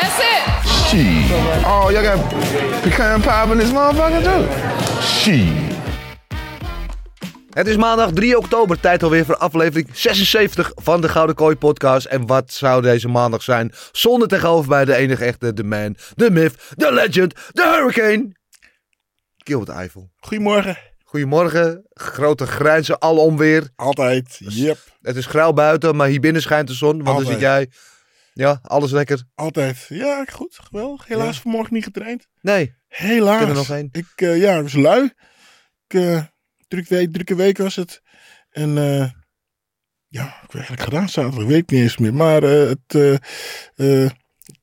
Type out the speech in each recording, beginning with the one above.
That's it. Oh, y'all got pecan pie in this motherfucker too? Shit. Het is maandag 3 oktober, tijd alweer voor aflevering 76 van de Gouden Kooi podcast. En wat zou deze maandag zijn zonder tegenover bij de enige echte, de man, de myth, de legend, de hurricane. Gilbert Eiffel. Goedemorgen. Goedemorgen, grote grijnzen alom weer. Altijd. Yep. Het is grauw buiten, maar hier binnen schijnt de zon. Want dan Altijd. zit jij, ja, alles lekker. Altijd. Ja, goed. Geweldig. Helaas Ja. vanmorgen niet getraind. Nee, Helaas. ken er nog één. Ik, eh, ja, ik was lui. Ik, eh, druk week, drukke week was het. En eh, ja, ik heb eigenlijk gedaan zaterdag. Ik weet niet eens meer. Maar eh, het, eh, eh,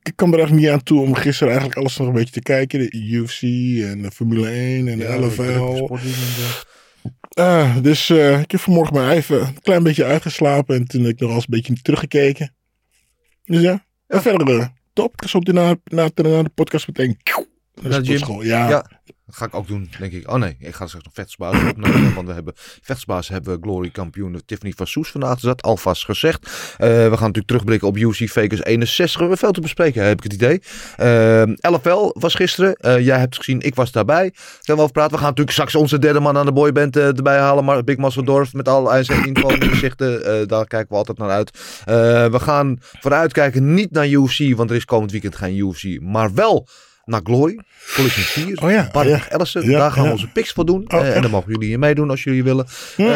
ik kwam er echt niet aan toe om gisteren eigenlijk alles nog een beetje te kijken. De UFC en de Formule 1 en de LFL. Ah, dus eh, ik heb vanmorgen maar even een klein beetje uitgeslapen. En toen heb ik nog eens een beetje teruggekeken. Dus ja, en verder eh, top. Ik ga zo meteen na, na, na de podcast meteen naar Naar gym? sportschool. Ja, Ja. Dat ga ik ook doen, denk ik. Oh nee, ik ga straks nog vechtsbaas opnemen. Want we hebben vechtsbaas hebben we glory kampioen Tiffany van Soes vandaag. Dus dat alvast gezegd. Eh, we gaan natuurlijk terugblikken op UC Vegas 61. We hebben veel te bespreken, heb ik het idee. Eh, LFL was gisteren. Eh, jij hebt gezien, ik was daarbij. Gaan we over praten. We gaan natuurlijk straks onze derde man aan de boyband erbij halen. Maar Big Massendorf met al zijn info en inzichten. eh, daar kijken we altijd naar uit. We gaan vooruitkijken niet naar UFC. Want er is komend weekend geen UFC. Maar wel naar Glory. Collision 4. Oh ja, Bart ja. Ellison. Ja, daar gaan we ja. onze picks voor doen. Oh, Eh, en dan mogen jullie hier meedoen als jullie willen. Hm. Ehm,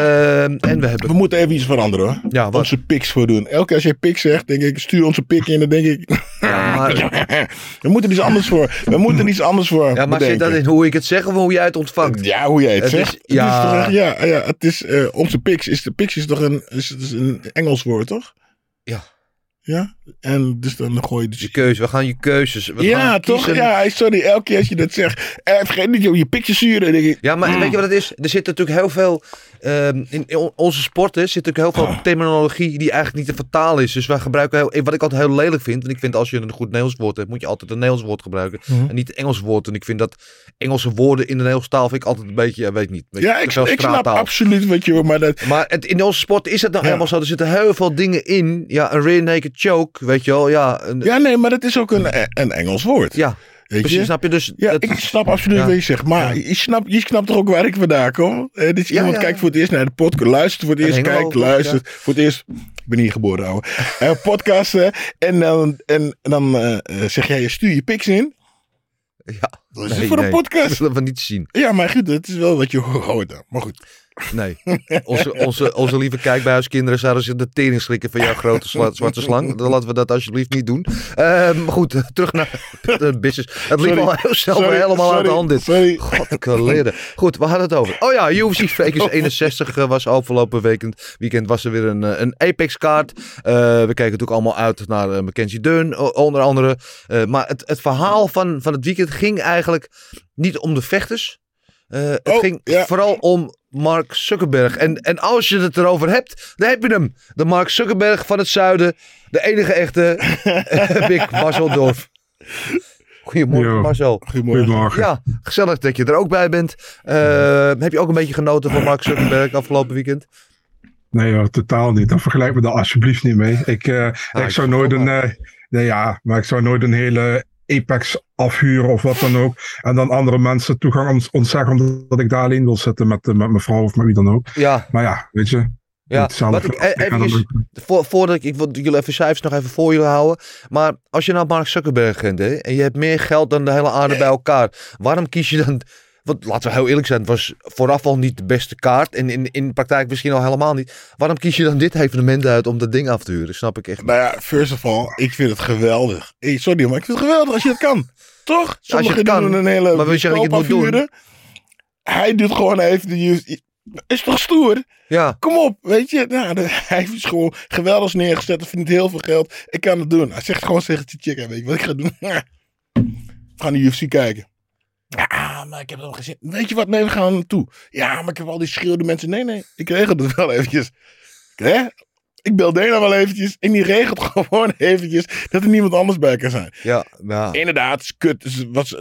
en we hebben... We moeten even iets veranderen hoor. Ja, wat? Onze pics voor doen. Elke keer als je pik zegt, denk ik, stuur onze pik in. Dan denk ik, Ja, maar, we moeten iets anders voor. We moeten iets anders voor. ja, maar zit dat in hoe ik het zeg of hoe jij het ontvangt? Ja, hoe jij het, Het is- zegt. Het ja. is toch echt- ja, ja, het is eh, onze pix. Is de pix is toch een, is, is een Engels woord, toch? Ja. Ja. En dus dan gooi je dus. Je keuze. We gaan je keuzes. We ja, gaan toch? kiezen. Ja, sorry. Elke keer als je dat zegt. Eh, vergeet niet om je pik te sturen. denk ik, Ja, maar weet je wat het is? Er zit natuurlijk heel veel. ehm, in, in on- onze sporten zit natuurlijk heel veel terminologie die eigenlijk niet te vertalen is. Dus wij gebruiken heel, wat ik altijd heel lelijk vind. Want ik vind als je een goed Nederlands woord hebt, moet je altijd een Nederlands woord gebruiken. En niet een Engels woord. En ik vind dat Engelse woorden in de Nederlandse taal vind ik altijd een beetje, ja, weet niet. Weet je, Ja, ik, snap absoluut wat je maar dat. Maar het, in onze sport is het nou Ja. helemaal zo. Er zitten heel veel dingen in. Ja, een rear naked choke, weet je wel. Ja, een, Ja, nee, maar dat is ook een, een Engels woord. ja weet precies. je? Snap je? Dus Ja, dat- ik snap absoluut Ja. wat je zegt. Maar je, snapt, je snapt toch ook waar ik vandaan kom? Eh, dus iemand kijkt voor het eerst naar de podcast, luistert voor het eerst, kijkt, luistert. Voor het eerst, ik ben hier geboren, ouwe. Eh, podcasten. En dan, en, dan eh, eh, zeg jij, je stuur je pics in. ja. Dat is Nee, voor nee, een podcast. Dat willen we niet zien. Ja, maar goed, het is wel wat je hoort dan. Maar goed. Nee. Onze, onze, onze lieve kijkbuiskinderen zouden zich de tering schrikken van jouw grote zwarte slang. Dan laten we dat alsjeblieft niet doen. Ehm, maar goed, terug naar de business. Het liep al heel snel Sorry, helemaal uit de hand dit. sorry. Goed, we hadden het over. Oh ja, UFC Vegas 61 eh, was afgelopen weekend, weekend was er weer een, eh, een Apex kaart. Eh, we keken natuurlijk allemaal uit naar eh, Mackenzie Dunn, onder andere. Maar het, het verhaal van, van het weekend ging eigenlijk niet om de vechters. Eh, het Oh, ging ja. vooral om Mark Zuckerberg. En, en als je het erover hebt, dan heb je hem. De Mark Zuckerberg van het zuiden. De enige echte Big Marcel Dorf. Goedemorgen Yo. Marcel. Goedemorgen. Goedemorgen. Ja, gezellig dat je er ook bij bent. Eh, heb je ook een beetje genoten van Mark Zuckerberg afgelopen weekend? Nee hoor, totaal niet. Dan vergelijk me daar alsjeblieft niet mee. Ik, eh, ik ik zou nooit een... eh, nee, ja, maar ik zou nooit een hele Apex afhuren of wat dan ook. En dan andere mensen toegang ont- ontzeggen omdat ik daar alleen wil zitten met, eh, met mijn vrouw of met wie dan ook. Ja, Maar ja, weet je. ja. Wat ik, eh, ook- voor, voordat ik, ik wil jullie even cijfers nog even voor jullie houden. Maar als je nou Mark Zuckerberg bent hè, en je hebt meer geld dan de hele aarde bij elkaar. Waarom kies je dan... Want laten we heel eerlijk zijn, het was vooraf al niet de beste kaart. En in, in de praktijk misschien al helemaal niet. Waarom kies je dan dit evenement uit om dat ding af te huren? Snap ik echt niet. Nou ja, first of all, ik vind het geweldig. Hey, sorry, maar ik vind het geweldig als je het kan. Toch? het Sommigen kan, doen een hele maar wil je je het moet doen? Hij doet gewoon even de... Is toch stoer? Ja. Kom op, weet je. Nou, de- hij heeft gewoon geweldig neergezet. Hij verdient heel veel geld. Ik kan het doen. Hij zegt gewoon tegen die chick, weet je wat ik ga doen? We gaan de UFC kijken. Ja, maar ik heb het nog gezien. Weet je wat? Nee, we gaan er naartoe. Ja, maar ik heb al die schreeuwende mensen. Nee, nee, ik regel het wel eventjes. Hè? Ik bel Dana wel eventjes. En die regelt gewoon eventjes dat er niemand anders bij kan zijn. Ja, ja. Inderdaad, is kut. Was,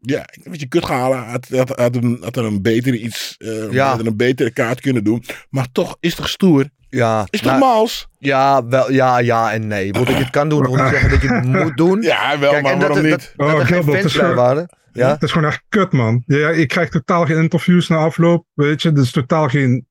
ja, ik weet je, kut gehalen. Had, had, had, een, had er een betere iets, eh Ja. had er een betere kaart kunnen doen. Maar toch, is toch stoer? Ja, Is toch nou, mals? ja, wel, ja, ja en nee. Want ik het kan doen, wil niet zeggen dat je het moet doen. Ja, wel, Kijk, maar en dat, waarom er- niet? dat, dat Oh, Gilbert, is gewoon- waren. Ja? Het is gewoon echt kut, man. Ja, ik krijg totaal geen interviews na afloop, weet je. Er is totaal geen...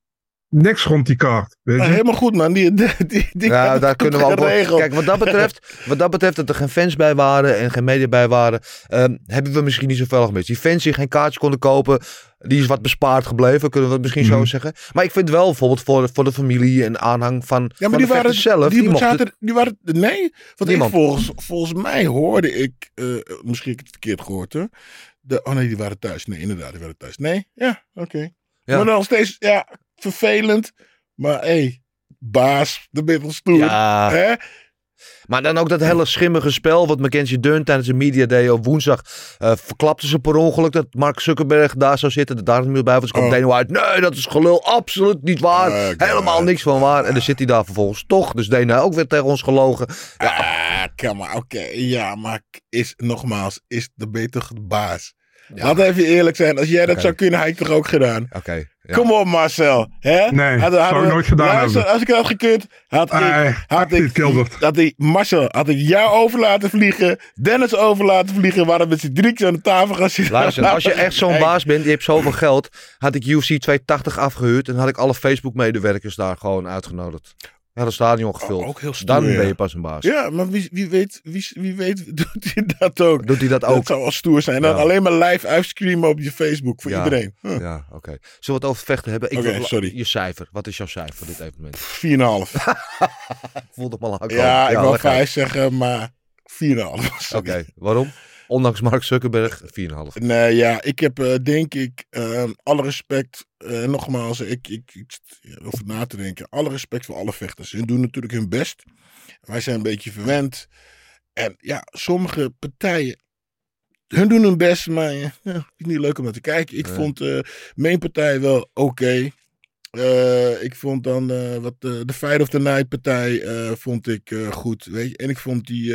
Niks rond die kaart, weet je. helemaal goed, man. Die, die, die, die Ja, had daar kunnen we geregeld. Kijk, wat dat betreft, wat dat betreft dat er geen fans bij waren en geen media bij waren, ehm, hebben we misschien niet zoveel gemist. Die fans die geen kaartjes konden kopen, die is wat bespaard gebleven, kunnen we het misschien zo Mhm. zeggen. Maar ik vind wel bijvoorbeeld voor, voor de familie en aanhang van, Ja, van maar de die waren, zelf, die, die, zaten, die waren, nee, want ik volgens, volgens mij hoorde ik, eh, misschien heb ik het verkeerd gehoord hoor. De, oh nee, die waren thuis. Nee, inderdaad, die waren thuis. Nee, ja, oké. Ja. Maar dan steeds, ja, vervelend. Maar hé, hey, baas, de ben je toch stoer. Ja, Hè? maar dan ook dat hele schimmige spel wat Mackenzie Dern tijdens de media day op woensdag eh, verklapte ze per ongeluk dat Mark Zuckerberg daar zou zitten, dat daar niet meer bij was. kwam Oh. White, nee, dat is gelul, absoluut niet waar, helemaal niks van waar. En dan zit hij daar vervolgens toch, dus Dana ook weer tegen ons gelogen. Ah, kom maar, oké. Ja, maar is, nogmaals, is de beter baas. Laat even eerlijk zijn. Als jij dat zou kunnen, had ik toch ook gedaan. Oké. Ja. Kom op, Marcel. Hè? Nee, Had- zou ik nooit gedaan luister, hebben. Als ik het had gekund, had ik, had ik, had ik, Marcel, had ik jou over laten vliegen, Dennis over laten vliegen, waren met z'n drieën aan de tafel gaan zitten. Luister, als je echt zo'n baas bent, je hebt zoveel geld, had ik UFC 280 afgehuurd en had ik alle Facebook-medewerkers daar gewoon uitgenodigd. Ja, dat stadion gevuld. Oh, ook heel stoer, Dan ja. ben je pas een baas. Ja, maar wie, wie, weet, wie, wie weet doet hij dat ook. Doet hij dat Dat ook? zou wel stoer zijn. Dan Ja. alleen maar live uitstreamen op je Facebook voor Ja. iedereen. Huh. Ja, oké. Zullen we het over vechten hebben? Ik Oké, sorry. Je cijfer. Wat is jouw cijfer voor dit evenement? 4,5. Voel het maar aan ja, ik wil leg uit. 5 zeggen, maar 4,5. Oké, waarom? Ondanks Mark Zuckerberg, 4,5. Nee, ja, ik heb eh, denk ik, ehm, alle respect, eh, nogmaals, ik, ik, over na te denken, alle respect voor alle vechters. Hun doen natuurlijk hun best. Wij zijn een beetje verwend. En ja, sommige partijen, hun doen hun best, maar ja, is niet leuk om naar te kijken. Ik Nee. vond eh mijn partij wel oké. Ik vond dan wat de Fight of the Night partij vond ik goed, weet je. En ik vond die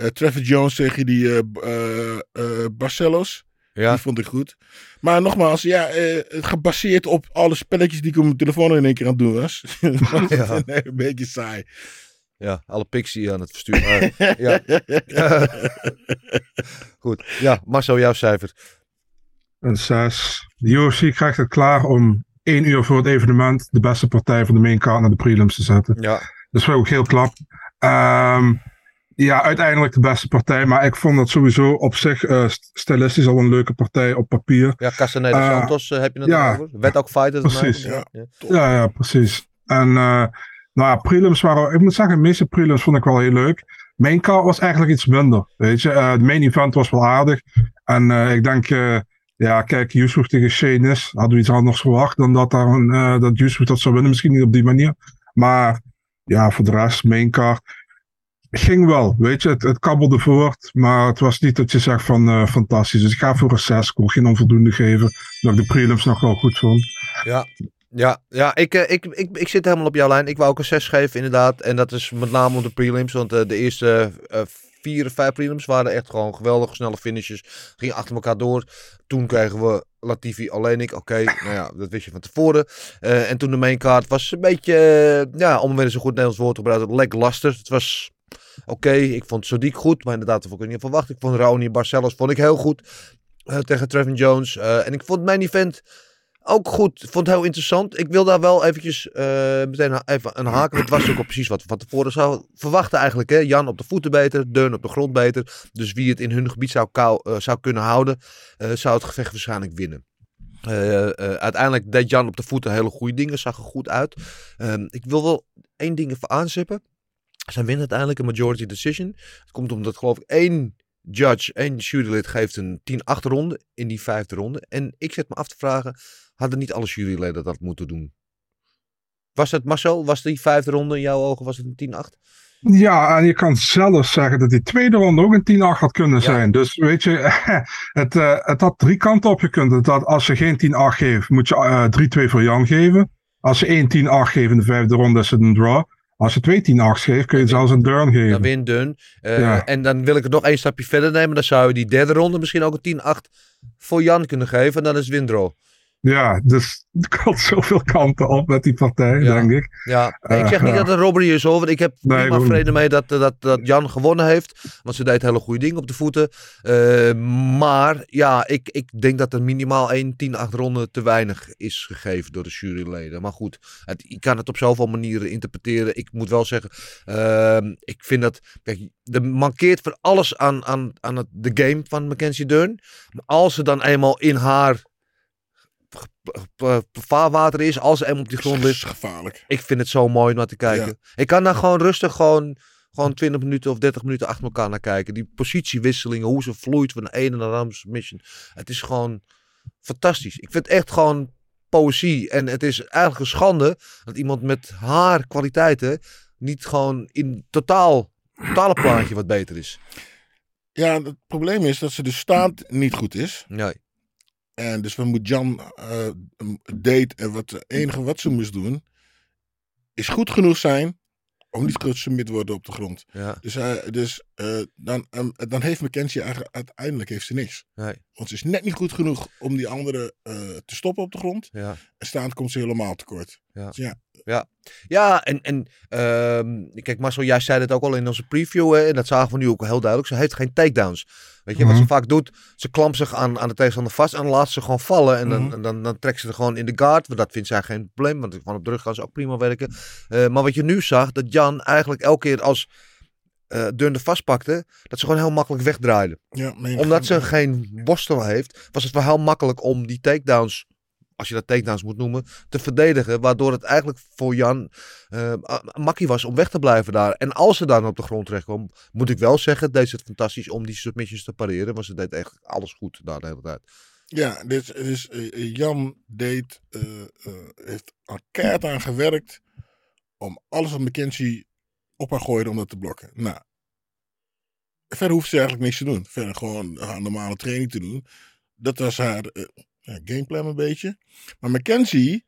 eh, Trevor Jones tegen die eh, eh, Barcelos, Ja, die vond ik goed. Maar nogmaals, ja, eh, gebaseerd op alle spelletjes die ik op mijn telefoon in één keer aan het doen was. Ja. nee, een beetje saai. ja, alle je aan het versturen. eh, ja. Goed. Ja, Marcel, jouw cijfer. Een 6. De UFC krijgt het klaar om één uur voor het evenement de beste partij van de main card naar de prelims te zetten. Ja, Dat is wel ook heel klap. Ehm, ja, uiteindelijk de beste partij. Maar ik vond het sowieso op zich eh, st- stilistisch al een leuke partij op papier. ja Castaneda Eh, Santos eh, heb je het ja. over? Werd ook fighter. Precies. Ja. Ja. Ja, ja, precies. En eh, nou ja, prelims waren, ik moet zeggen, de meeste prelims vond ik wel heel leuk. Main card was eigenlijk iets minder, weet je. Eh, de main event was wel aardig. En eh, ik denk, eh, ja, kijk, Yusuf tegen Shane is, hadden we iets anders verwacht dan dat, daar een, eh, dat Yusuf dat zou winnen. Misschien niet op die manier. Maar ja, voor de rest, main card ging wel, weet je. Het, het kabbelde voort, maar het was niet dat je zegt van eh, fantastisch. Dus ik ga voor een 6. Ik wil geen onvoldoende geven, omdat ik de prelims nog wel goed vond. Ja, ja, ja ik, eh, ik, ik, ik zit helemaal op jouw lijn. Ik wou ook een 6 geven, inderdaad. En dat is met name om de prelims. Want eh, de eerste vier of vijf prelims waren echt gewoon geweldig snelle finishes. Gingen achter elkaar door. Toen kregen we Latifi alleen ik. Oké, nou ja, dat wist je van tevoren. En toen de main card was een beetje, ja, om weer eens een goed Nederlands woord te gebruiken, lackluster. Het was oké. Ik vond Sadiq goed, maar inderdaad, dat vond ik niet verwacht. Ik vond Raoni Barcelos vond ik heel goed. eh, tegen Trevin Jones. Eh, en ik vond mijn event ook goed. Vond het heel interessant. Ik wil daar wel eventjes eh, meteen even een haken. Het was ook al precies wat we van tevoren zouden verwachten eigenlijk. Hè? Jan op de voeten beter, Deun op de grond beter. Dus wie het in hun gebied zou, zou kunnen houden, zou het gevecht waarschijnlijk winnen. Uiteindelijk deed Jan op de voeten hele goede dingen, zag er goed uit. Ehm, ik wil wel één ding even aanzippen. Zij winnen uiteindelijk een majority decision. Het komt omdat geloof ik één judge en jurylid geeft een 10-8 ronde in die vijfde ronde. En ik zet me af te vragen, hadden niet alle juryleden dat moeten doen? Was het Marcel, was die vijfde ronde in jouw ogen, was het een 10-8? Ja, en je kan zelfs zeggen dat die tweede ronde ook een 10-8 had kunnen zijn. Dus weet je, het, eh, het had drie kanten op gekund. Het had, als je geen 10-8 geeft, moet je eh 3-2 voor Jan geven. Als je één 10-8 geeft in de vijfde ronde, is het een draw. Als je twee 10-8 geeft, kun je zelfs een turn geven. Dan win dun. Eh, Ja. En dan wil ik het nog één stapje verder nemen. Dan zou je die derde ronde misschien ook een 10-8 voor Jan kunnen geven. En dan is het windrow. Ja, dus er kan zoveel kanten op met die partij, Ja. denk ik. Ja, ik zeg Eh, niet ja. dat het een robbery is hoor. Want ik heb Nee, prima ik vrede mee dat, dat, dat Jan gewonnen heeft. Want ze deed hele goede dingen op de voeten. Eh, maar ja, ik, ik denk dat er minimaal één 10-8 ronde te weinig is gegeven door de juryleden. Maar goed, het, je kan het op zoveel manieren interpreteren. Ik moet wel zeggen, ehm, ik vind dat... Kijk, er mankeert voor alles aan, aan, aan het, de game van Mackenzie Dern. Maar als ze dan eenmaal in haar eh, vaarwater is, als eenmaal op die grond Dat ligt, is gevaarlijk. ik vind het zo mooi om naar te kijken. Ik kan daar gewoon rustig gewoon, gewoon 20 minuten of 30 minuten achter elkaar naar kijken. Die positiewisselingen, hoe ze vloeit van de ene naar de andere submission. Het is gewoon fantastisch. Ik vind het echt gewoon poëzie. En het is eigenlijk een schande dat iemand met haar kwaliteiten niet gewoon in totaal, totale plaatje wat beter is. Ja, het probleem is dat ze de staat niet goed is. Nee. En dus we moet Jan eh, date en wat het enige wat ze moest doen is goed genoeg zijn om niet gesubmit te worden op de grond. Ja. Dus, dus eh, dan, ehm, dan heeft Mackenzie eigenlijk uiteindelijk heeft ze niks. Nee. Want ze is net niet goed genoeg om die andere eh, te stoppen op de grond. Ja. En staand komt ze helemaal tekort. Ja. Dus ja, Ja, ja en, en ehm, kijk Marcel, jij zei het ook al in onze preview hè, en dat zagen we nu ook heel duidelijk. Ze heeft geen takedowns. Weet je, wat ze Mhm. vaak doet, ze klampt zich aan, aan de tegenstander vast en laat ze gewoon vallen. En dan, Mhm. dan, dan trekt ze er gewoon in de guard, want dat vindt zij geen probleem, want gewoon op de rug kan ze ook prima werken. Eh, maar wat je nu zag, dat Jan eigenlijk elke keer als eh Dunne vastpakte, dat ze gewoon heel makkelijk wegdraaide. ja Omdat ze geen worstel heeft, was het wel heel makkelijk om die takedowns, als je dat takedowns moet noemen, te verdedigen. Waardoor het eigenlijk voor Jan een makkie was om weg te blijven daar. En als ze dan op de grond terecht kwam, moet ik wel zeggen, deed ze het fantastisch om die submissions te pareren. Want ze deed echt alles goed daar de hele tijd. Ja, dus, dus Jan deed, heeft er keihard aan gewerkt om alles wat Mackenzie op haar gooide om dat te blokken. Nou, verder hoeft ze eigenlijk niks te doen. Verder gewoon haar normale training te doen. Dat was haar ja, gameplan een beetje. Maar Mackenzie,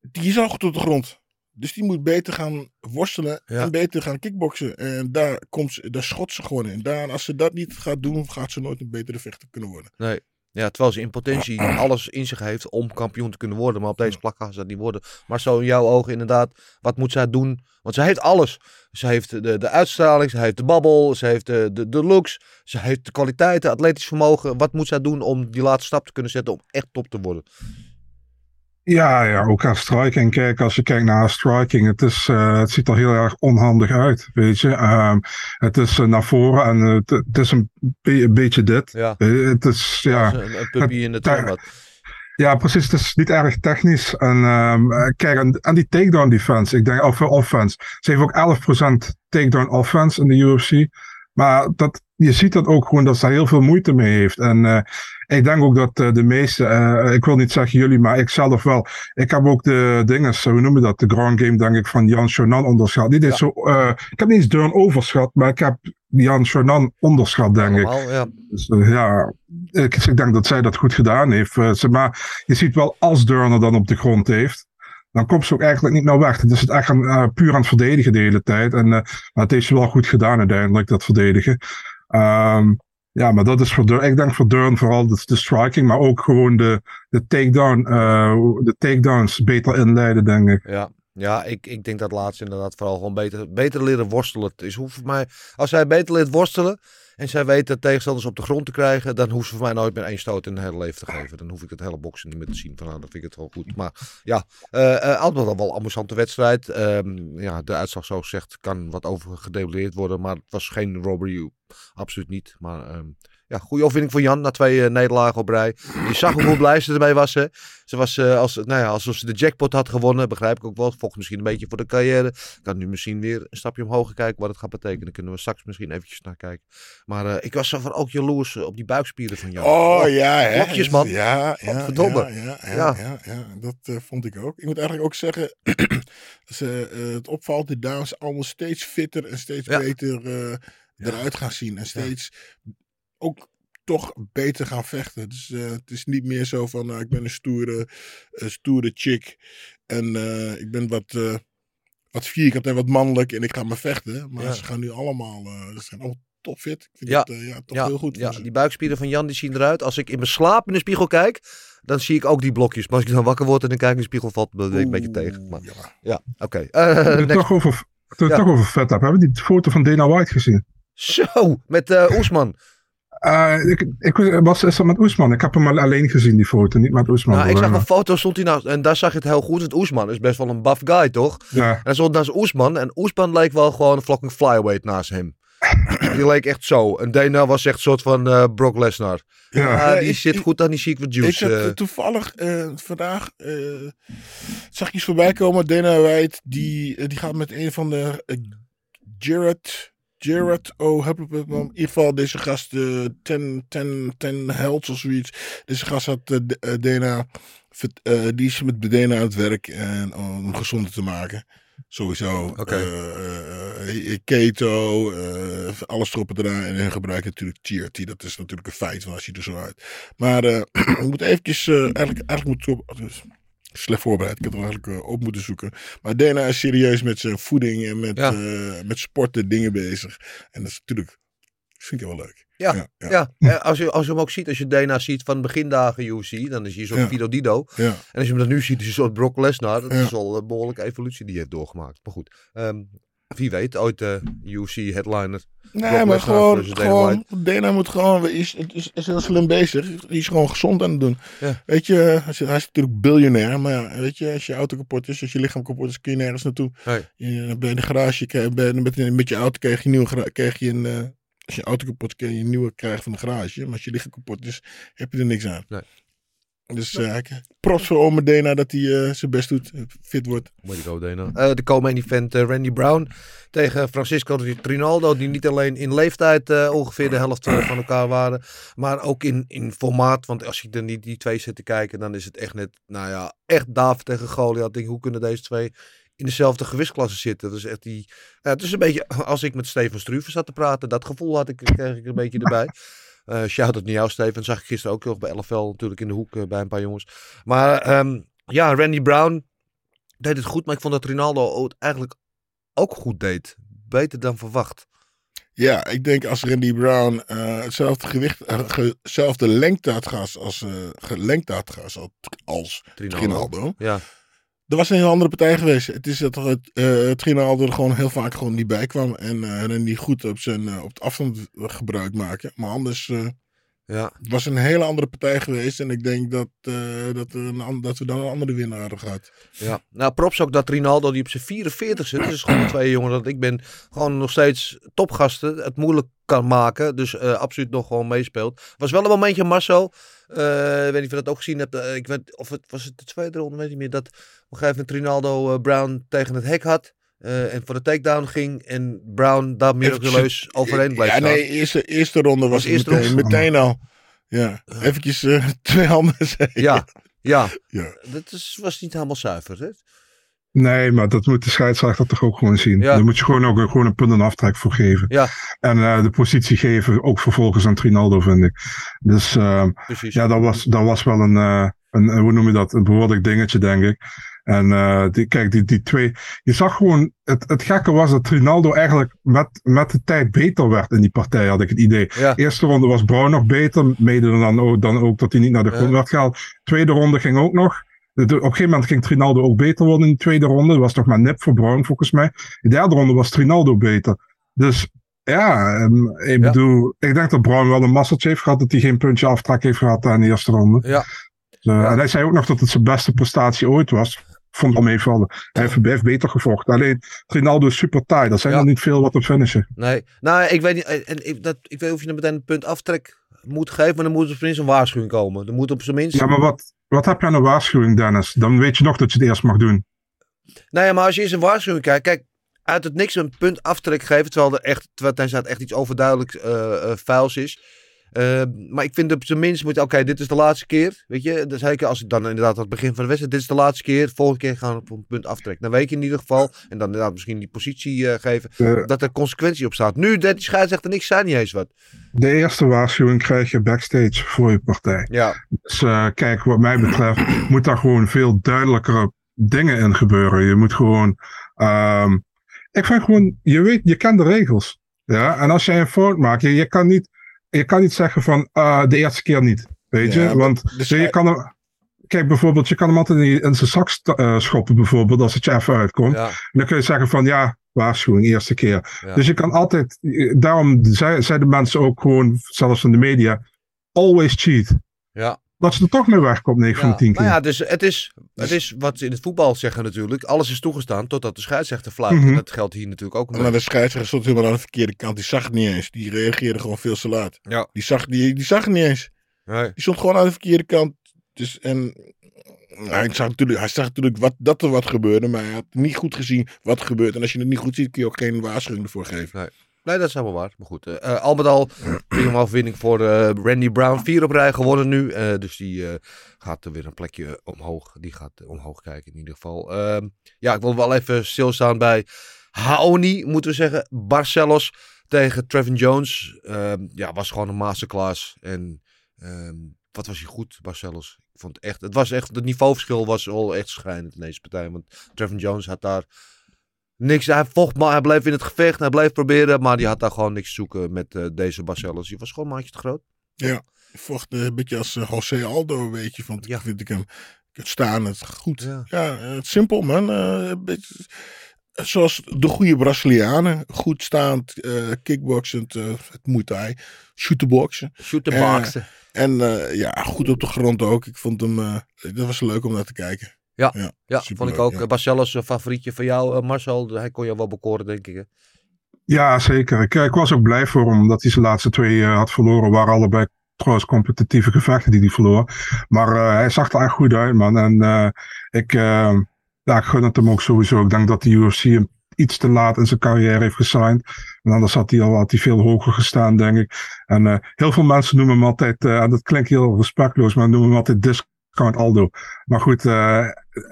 die is al goed op de grond. Dus die moet beter gaan worstelen Ja. en beter gaan kickboksen. En daar, komt ze, daar schot ze gewoon in. Daar, als ze dat niet gaat doen, gaat ze nooit een betere vechter kunnen worden. Nee. Ja, terwijl ze in potentie alles in zich heeft om kampioen te kunnen worden. Maar op deze plak gaat ze dat niet worden. Maar zo in jouw ogen inderdaad, wat moet zij doen? Want ze heeft alles. Ze heeft de, de uitstraling, ze heeft de babbel, ze heeft de, de, de looks, ze heeft de kwaliteiten, atletisch vermogen. Wat moet zij doen om die laatste stap te kunnen zetten om echt top te worden? Ja, ja, ook haar striking. Kijk, als je kijkt naar striking, het, is, eh, het ziet er heel erg onhandig uit, weet je. Ehm, het is eh, naar voren en het, het is een, be- een beetje dit. Ja. Eh, het is, ja... Een, een puppy in de tuin. Ja, precies. Het is niet erg technisch. En ehm, eh, kijk, aan, aan die takedown defense, ik denk, of offense. Ze heeft ook 11% takedown offense in de UFC. Maar dat, je ziet dat ook gewoon dat ze daar heel veel moeite mee heeft. En ik denk ook dat eh, de meeste, eh, ik wil niet zeggen jullie, maar ik zelf wel. Ik heb ook de dingen, hoe noemen we dat, de ground game denk ik van Jan Chonan onderschat. Die deed zo, eh, ik heb niet eens Durn overschat, maar ik heb Jan Chonan onderschat denk ik. Ja. Dus, ja, ik, ik denk dat zij dat goed gedaan heeft. Maar je ziet wel als Durner dan op de grond heeft. Dan komt ze ook eigenlijk niet meer weg. Het is het echt aan, puur aan het verdedigen de hele tijd. En maar het heeft ze wel goed gedaan uiteindelijk, dat verdedigen. Ehm, ja, maar dat is voor Durn. Ik denk voor Durn vooral de, de striking, maar ook gewoon de, de, takedown, eh, de takedowns beter inleiden, denk ik. Ja, ja ik, ik denk dat laatste inderdaad vooral gewoon beter, beter leren worstelen. Is mij, als zij beter leert worstelen en zij weet de tegenstanders op de grond te krijgen, dan hoeft ze voor mij nooit meer één stoot in een hele leven te geven. Dan hoef ik het hele boksen niet meer te zien. Van, nou, vind ik het wel goed. Maar ja, eh, altijd wel een amusante wedstrijd. Ehm, ja, de uitslag zo gezegd kan wat over gedebuleerd worden, maar het was geen robbery. Absoluut niet. Maar ehm, ja, goede overwinning voor Jan na twee eh, nederlagen op rij. Je zag hoe blij ze ermee was. Hè. Ze was eh, als, nou ja, alsof ze de jackpot had gewonnen. Begrijp ik ook wel. Volgens misschien een beetje voor de carrière. Kan nu misschien weer een stapje omhoog kijken wat het gaat betekenen. Daar kunnen we straks misschien eventjes naar kijken. Maar eh, ik was zo van ook jaloers op die buikspieren van Jan. Oh ja, hè. Blokjes, man. Ja, ja, ja, ja, ja, Ja. dat vond ik ook. Ik moet eigenlijk ook zeggen, ze, het opvalt, de dames allemaal steeds fitter en steeds beter eruit gaan zien. En steeds ook toch beter gaan vechten. Dus eh, het is niet meer zo van, nou, ik ben een stoere, eh, stoere chick en eh, ik ben wat... eh, wat vierkant en wat mannelijk en ik ga maar vechten. Maar Ja. ze gaan nu allemaal, eh, ze zijn allemaal topfit. Ik vind Ja. dat eh, ja, toch ja, heel goed. Ja, die buikspieren van Jan die zien eruit. Als ik in mijn slaap in de spiegel kijk, dan zie ik ook die blokjes. Maar als ik dan wakker word en dan kijk in de spiegel, valt het me een beetje tegen. Maar, Ja. ja, oké. Eh, het next. toch over, toen we het Ja. toch over vet hebben, hebben we die foto van Dana White gezien? Zo, met eh Oesman. Eh, ik, ik was is dat met Oesman. Ik heb hem al alleen gezien, die foto. Niet met Oesman. Nou, ik zag een foto, stond hij nou, en daar zag je het heel goed. Want Oesman is best wel een buff guy, toch? Ja. En hij stond naast Oesman. En Oesman leek wel gewoon een fucking flyweight naast hem. Die leek echt zo. En Dana was echt een soort van eh, Brock Lesnar. Ja. Ja, die ik- zit ik- goed aan die secret Ik juice. heb eh. toevallig eh, vandaag eh, zag ik iets voorbij komen. Dana White die, die gaat met een van de Jared. Jared, oh, heb ik het in ieder geval deze gast, eh, ten, ten, ten helds of zoiets. Deze gast had eh, D- eh, eh, die is met Dana aan het werk en, om gezonder te maken. Sowieso. Eh, keto, alles erop en eraan. En hun gebruiken natuurlijk TRT. Dat is natuurlijk een feit, want als je er zo uit. Maar ik moet eventjes, eigenlijk, eigenlijk moet op, dus, slecht voorbereid. Ik had het eigenlijk eh, op moeten zoeken. Maar Dana is serieus met zijn voeding en met, Ja. eh, met sporten dingen bezig. En dat is natuurlijk, vind ik wel leuk. Ja, Ja, ja. ja. eh, Als, je, als je hem ook ziet, als je Dana ziet van begindagen UFC, dan is hij zo'n Ja. Fido Dido. Ja. En als je hem dan nu ziet, is hij soort Brock Lesnar. Dat Ja. is al een behoorlijke evolutie die hij heeft doorgemaakt. Maar goed, ehm, wie weet, ooit de UFC headliner. Nee, maar gewoon, gewoon Dana moet gewoon, is, is, is heel slim bezig. Die is gewoon gezond aan het doen. Ja. Weet je, hij is, natuurlijk biljonair, maar ja, weet je, als je auto kapot is, als je lichaam kapot is, kun je nergens naartoe. Nee. Je, dan ben je in de garage, met, met je auto krijg je, een nieuwe, krijg je een, eh, als je auto kapot is, kun je een nieuwe krijgen van de garage. Maar als je lichaam kapot is, heb je er niks aan. Nee. Dus eh, ik- props voor Ome Dana dat hij eh, zijn best doet, fit wordt. Way to go, Dana. Eh, de co-main event eh, Randy Brown tegen Francisco Trinaldo. Die niet alleen in leeftijd eh, ongeveer de helft eh, van elkaar waren. Maar ook in, in formaat. Want als ik dan die, die twee zit te kijken. Dan is het echt net, nou ja, echt David tegen Goliath. Ik denk, hoe kunnen deze twee in dezelfde gewichtsklasse zitten? Dat is echt die... Het is een beetje, als ik met Steven Struve zat te praten. Dat gevoel had ik, kreeg ik een beetje erbij. Eh shout out naar jou, Steven. Zag ik gisteren ook nog bij LFL natuurlijk in de hoek eh, bij een paar jongens. Maar ehm, ja, Randy Brown deed het goed. Maar ik vond dat Ronaldo het eigenlijk ook goed deed. Beter dan verwacht. Ja, ik denk als Randy Brown eh, hetzelfde gewicht, ge- hetzelfde lengte had gehad als, gelengte had gehad als, als Trinaldo. Trinaldo. Ja, Er was een heel andere partij geweest. Het is dat het, Trinaldo er gewoon heel vaak gewoon niet bij kwam. En eh Randy goed op, zijn, eh, op het afstand gebruik maken. Maar anders ja. het was een hele andere partij geweest. En ik denk dat, dat, er een, dat we dan een andere winnaar hadden gehad. Ja, nou props ook dat Rinaldo die op zijn 44 zit. Dus gewoon de twee jongen dat ik ben. Gewoon nog steeds topgasten. Het moeilijk kan maken. Dus absoluut nog gewoon meespeelt. Was wel een momentje Marcel. ik weet niet of je dat ook gezien hebt. ik weet, of het was het de tweede ronde, weet niet meer. Dat op een gegeven moment Rinaldo eh, Brown tegen het hek had. eh, en voor de takedown ging. En Brown daar miraculeus overheen bleef Ja, staan. nee, eerste, eerste ronde was Was het eerste meteen, ronde? meteen al. Ja, eventjes eh, twee handen zeggen. Ja, ja. Ja. Dat is, was niet helemaal zuiver. Hè? Nee, maar dat moet de scheidsrechter toch ook gewoon zien. Ja. Daar moet je gewoon ook een- gewoon een punt en aftrek voor geven. Ja. En eh, de positie geven, ook vervolgens aan Trinaldo, vind ik. Dus eh, Precies. ja, dat was, dat was wel een, eh, een, eh, hoe noem je dat, een behoorlijk dingetje, denk ik. En eh, die, kijk, die, die twee, je zag gewoon, het, het gekke was dat Trinaldo eigenlijk met, met de tijd beter werd in die partij, had ik het idee. Ja. Eerste ronde was Brown nog beter, mede dan ook, dan ook dat hij niet naar de Ja. grond werd gehaald. Tweede ronde ging ook nog. Op een gegeven moment ging Trinaldo ook beter worden in de tweede ronde. Dat was toch maar nep voor Brown volgens mij. De derde ronde was Trinaldo beter. Dus ja, ehm, ik Ja. bedoel, ik denk dat Brown wel een masseltje heeft gehad dat hij geen puntje aftrek heeft gehad aan de eerste ronde. Ja. Dus, eh, Ja. En hij zei ook nog dat het zijn beste prestatie ooit was. Vond al meevallen. Hij heeft, beter gevochten. Alleen Rinaldo is super taai. Er zijn Ja. er niet veel wat op finishen. Nee, nou, ik weet niet. En ik, dat, ik weet of je dan meteen een punt aftrek moet geven, maar dan moet er op zijn minst een waarschuwing komen. Er moet op zijn minst. Ja, maar wat, wat heb je aan een waarschuwing, Dennis? Dan weet je nog dat je het eerst mag doen. Nou ja, maar als je eens een waarschuwing kijkt, kijk, uit het niks een punt aftrek geven, terwijl er echt, terwijl het echt iets overduidelijk eh, vuils is. Eh, maar ik vind op zijn minst moet je, oké, dit is de laatste keer, weet je. Dus zeker als ik dan inderdaad aan het begin van de wedstrijd, dit is de laatste keer, volgende keer gaan we op een punt aftrekken. Dan weet je in ieder geval, en dan inderdaad misschien die positie eh, geven, dat er consequentie op staat. Nu, dat die scheidsrechter niks zei niet eens wat. de eerste waarschuwing krijg je backstage voor je partij. Ja, Dus eh, kijk, wat mij betreft moet daar gewoon veel duidelijkere dingen in gebeuren. Je moet gewoon. ehm, ik vind gewoon, je weet, je kent de regels. Ja, en als jij een fout maakt, je, je kan niet, je kan niet zeggen van ah, de eerste keer niet. Weet je? Want de je kan hem. Kijk, bijvoorbeeld, je kan hem altijd in, in zijn zak eh, schoppen, bijvoorbeeld, als het je even uitkomt. ja, Dan kun je zeggen van ja, waarschuwing, eerste keer. ja. Dus je kan altijd, daarom zei- zeiden mensen ook gewoon, zelfs in de media, always cheat. ja. Dat ze er toch mee wegkomt 9 van de 10 keer. Nou ja, dus het is, het is wat ze in het voetbal zeggen natuurlijk. Alles is toegestaan totdat de scheidsrechter fluit. Mhm. En dat geldt hier natuurlijk ook. Maar de scheidsrechter stond helemaal aan de verkeerde kant. Die zag het niet eens. Die reageerde gewoon veel te laat. Ja. Die zag, die, die zag het niet eens. Nee. Die stond gewoon aan de verkeerde kant. Dus, en hij zag natuurlijk, hij zag natuurlijk wat, dat er wat gebeurde. Maar hij had niet goed gezien wat er gebeurt. En als je het niet goed ziet, kun je ook geen waarschuwing ervoor geven. Nee, dat is helemaal waar. Maar goed, eh, al met al overwinning voor eh, Randy Brown. Vier op rij geworden nu. dus die gaat er weer een plekje omhoog. Die gaat omhoog kijken in ieder geval. Ehm, ja, ik wil wel even stilstaan bij Haoni, moeten we zeggen. Barcelos tegen Trevin Jones. Ehm, ja, was gewoon een masterclass. En ehm, wat was hij goed, Barcelos. Ik vond echt, het was echt, het niveauverschil was al echt schrijnend in deze partij. Want Trevin Jones had daar niks. Hij vocht, maar hij bleef in het gevecht. Hij bleef proberen, maar die had daar gewoon niks te zoeken met eh, deze Barcelos. Die was gewoon een maatje te groot. Ja. Vocht eh, een beetje als eh, José Aldo, weet je. Vond, Ja. vind ik hem. Het staan, het goed. Ja. Ja, het simpel man. Een beetje, zoals de goede Brazilianen. Goed staand, eh kickboxend, eh, het Muay Thai, shooterboxen. Shoot the Ja. boxen. En ja, goed op de grond ook. Ik vond hem, dat was leuk om naar te kijken. Ja. ja, vond ik ook. ja. Eh, Barcelos, een favorietje van jou, eh, Marcel. Hij kon je wel bekoren, denk ik. Hè? Ja, zeker. Ik, ik was ook blij voor hem dat hij zijn laatste twee eh, had verloren. Waren allebei trouwens competitieve gevechten die hij verloor. Maar eh, hij zag er echt goed uit, man. En eh, ik, eh, ja, ik gun het hem ook sowieso. Ik denk dat de UFC hem iets te laat in zijn carrière heeft gesigned. En anders had hij al had hij veel hoger gestaan, denk ik. En eh, heel veel mensen noemen hem altijd, eh, en dat klinkt heel respectloos, maar noemen hem altijd Discount Aldo. Maar goed, eh,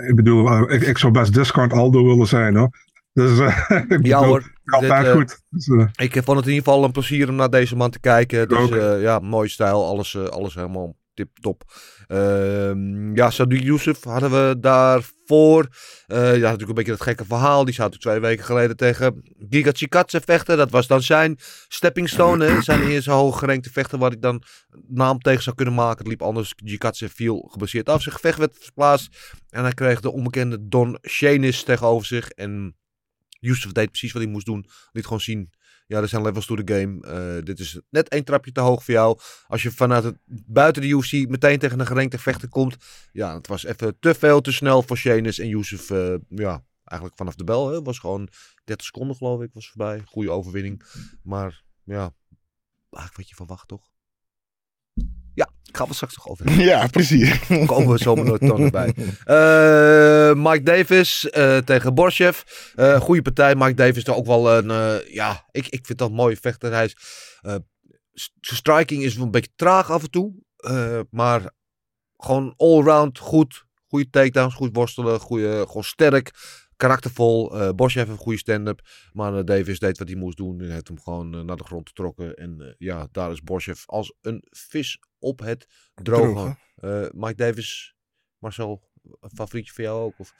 ik bedoel, ik, ik zou best Discount Aldo willen zijn, hoor. Dus eh, ik Ja bedoel, hoor. altijd Dit, eh, goed. Dus, Ik vond het in ieder geval een plezier om naar deze man te kijken. Dus ja, mooi stijl. Alles, alles helemaal tip top. Ehm, ja, Sadiq Youssef hadden we daarvoor. Eh natuurlijk een beetje dat gekke verhaal. Die zou twee weken geleden tegen Giga Chikadze vechten. Dat was dan zijn stepping stone. Zijn eerste hoge gerankte vechter waar ik dan naam tegen zou kunnen maken. Het liep anders. Chikadze viel gebaseerd af. Zijn gevecht werd verplaatst. En hij kreeg de onbekende Don Shanis tegenover zich. En Youssef deed precies wat hij moest doen. Liet gewoon zien ja, er zijn levels to the game. Eh, dit is net één trapje te hoog voor jou. Als je vanuit het buiten de UFC meteen tegen een gerankte vechter komt. Ja, het was even te veel, te snel voor Shenis en Youssef. eh, ja, eigenlijk vanaf de bel. Hè, was gewoon 30 seconden geloof ik, was voorbij. Goede overwinning. Maar ja, eigenlijk wat je verwacht toch? Ja, ik ga er straks nog over. hebben. Ja, precies. Komen we zo nooit dan erbij. Eh, Mike Davis eh, tegen Borshev. Eh goede partij. Mike Davis is ook wel een... eh, ja, ik, ik vind dat een mooie vechter. Hij is... eh, s- zijn striking is wel een beetje traag af en toe. eh, maar gewoon allround goed. Goede takedowns, goed worstelen. Goede, gewoon sterk. Karaktervol. Borshev heeft een goede stand-up. Maar eh, Davis deed wat hij moest doen. En heeft hem gewoon eh, naar de grond getrokken. En ja, daar is Borshev als een vis op het droge. Mike Davis, Marcel, een favorietje van jou ook? Of?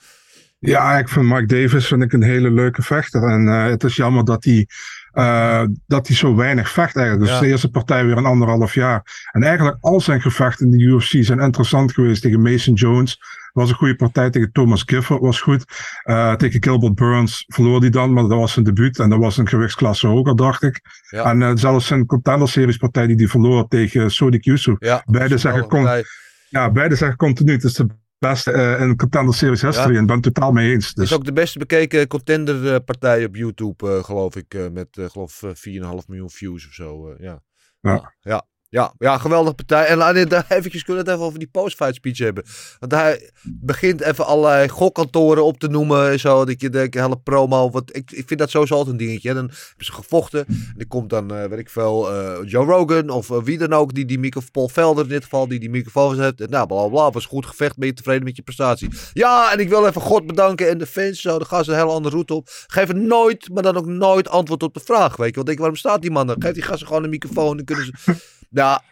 Ja, ik vind Mike Davis vind ik een hele leuke vechter. En eh, het is jammer dat hij, eh, dat hij zo weinig vecht eigenlijk. Dus Ja. de eerste partij weer een anderhalf jaar. En eigenlijk al zijn gevechten in de UFC zijn interessant geweest. Tegen Mason Jones was een goede partij. Tegen Thomas Gifford was goed. Eh, tegen Gilbert Burns verloor hij dan, maar dat was zijn debuut. En dat was een gewichtsklasse hoger, dacht ik. Ja. En zelfs zijn contender series partij die hij verloor tegen Sodiq Yusuf. Ja, Beide zeggen partij. Ja, beide zeggen continu. Het is de beste eh, in Contender Series history. Ja. En ben het totaal mee eens. Het Dus is ook de beste bekeken contender partij op YouTube, eh, geloof ik. eh, met, geloof eh, 4,5 miljoen views of zo. ja. Ja. Ja. Ja, ja, geweldige partij. En we daar eventjes kunnen het even over die post-fight speech hebben. Want hij begint even allerlei gokkantoren op te noemen en zo. Dat je denkt, hele promo. Want ik, ik vind dat sowieso altijd een dingetje. Dan hebben ze gevochten. En er komt dan, eh weet ik veel, eh, Joe Rogan of eh, wie dan ook. Die die microfoon, Paul Velder in dit geval, die die microfoon heeft. Nou, bla bla. Was goed gevecht. Ben je tevreden met je prestatie? Ja, en ik wil even God bedanken en de fans. Zo, dan gaan ze een hele andere route op. Geven nooit, maar dan ook nooit antwoord op de vraag. Weet je, want denk, waarom staat die man er? Geef die gasten gewoon een microfoon. Dan kunnen ze. Ja,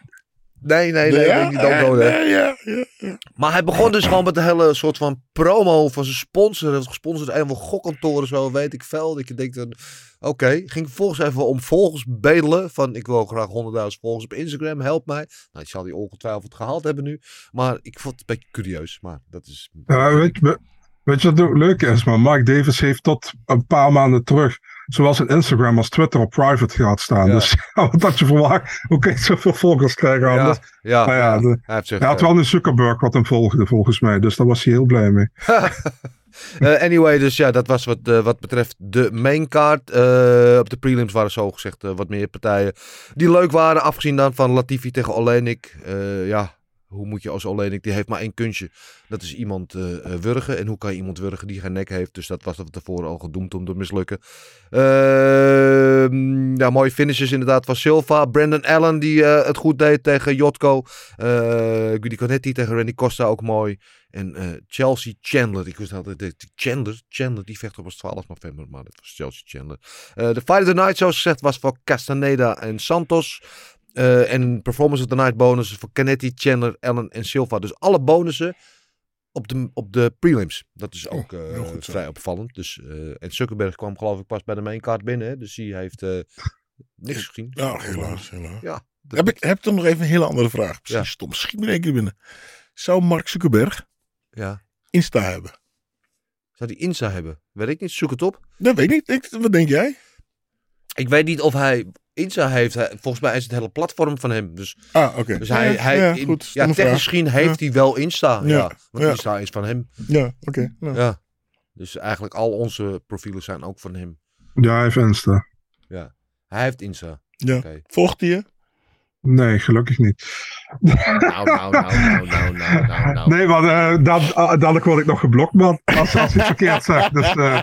nee, nee, nee. Ja, ik niet dood, hè. ja, ja, ja, ja. Maar hij begon dus gewoon met een hele soort van promo van zijn sponsor. Hij was gesponsord door een van gokkantoren, zo weet ik veel. Dat je denkt, dan, oké. Ging vervolgens even om volgers bedelen. Van, ik wil graag 100.000 volgers op Instagram, help mij. Nou, die zal die ongetwijfeld gehaald hebben nu. Maar ik vond het een beetje curieus. Maar dat is... Ja, weet, je, weet je wat ook leuk is? Maar Mark Davis heeft tot een paar maanden terug, zowel zijn Instagram als Twitter op private gehad staan. Ja. Dus wat had je verwacht? Hoe kun je zoveel volgers krijgen Ja, anders? ja, ja, ja. de- Hij heeft zich... Hij had eh, wel een Zuckerberg wat hem volgde, volgens mij. Dus daar was hij heel blij mee. Eh, anyway, dus ja, dat was wat, eh, wat betreft de main card. Eh, op de prelims waren zo gezegd wat meer partijen die leuk waren. Afgezien dan van Latifi tegen Olenik. Ja, hoe moet je als Olenik? Die heeft maar één kunstje. Dat is iemand eh, wurgen. En hoe kan je iemand wurgen die geen nek heeft? Dus dat was van tevoren al gedoemd om te mislukken. Ehm, ja, mooie finishes inderdaad van Silva. Brandon Allen die eh, het goed deed tegen Jotko. Guidi Conetti tegen Randy Costa ook mooi. En Chelsea Chandler. Ik wist altijd, dat- Chandler, Chandler, die vecht op als 12 november, maar dat was Chelsea Chandler. De Fight of the Night, zoals gezegd, was voor Castaneda en Santos. Eh, en Performance of the Night bonussen voor Canetti, Chandler, Allen en Silva. Dus alle bonussen op de, op de prelims. Dat is ook eh, vrij opvallend. Dus, eh, en Zuckerberg kwam geloof ik pas bij de main card binnen. Hè? Dus die heeft niks gezien. Ja, helaas, helaas. Ja, dat- Heb ik heb toch nog even een hele andere vraag. Precies Ja. stom. Schiet me één keer binnen. Zou Mark Zuckerberg ja. Insta hebben? Zou die Insta hebben? Weet ik niet. Zoek het op. Dat weet ik niet. Ik- wat denk jij? Ik weet niet of hij Insta heeft. Hij- Volgens mij is het hele platform van hem. Dus, Ah, oké. dus hij, ja, hij ja, in- goed. ja, technisch heeft hij wel Insta. Ja, Ja, want ja. Insta is van hem. Ja, oké. nou. Ja. Dus eigenlijk al onze profielen zijn ook van hem. Ja, hij heeft Insta. Ja. Hij heeft Insta. Ja. Oké. Volgt hij je? Nee, gelukkig niet. Nou, nou, nou, nou, nou, nou, nou, nou. Nee, maar eh, dan, uh, dadelijk word ik nog geblokt, man. Als, als het verkeerd zegt. Dus, eh,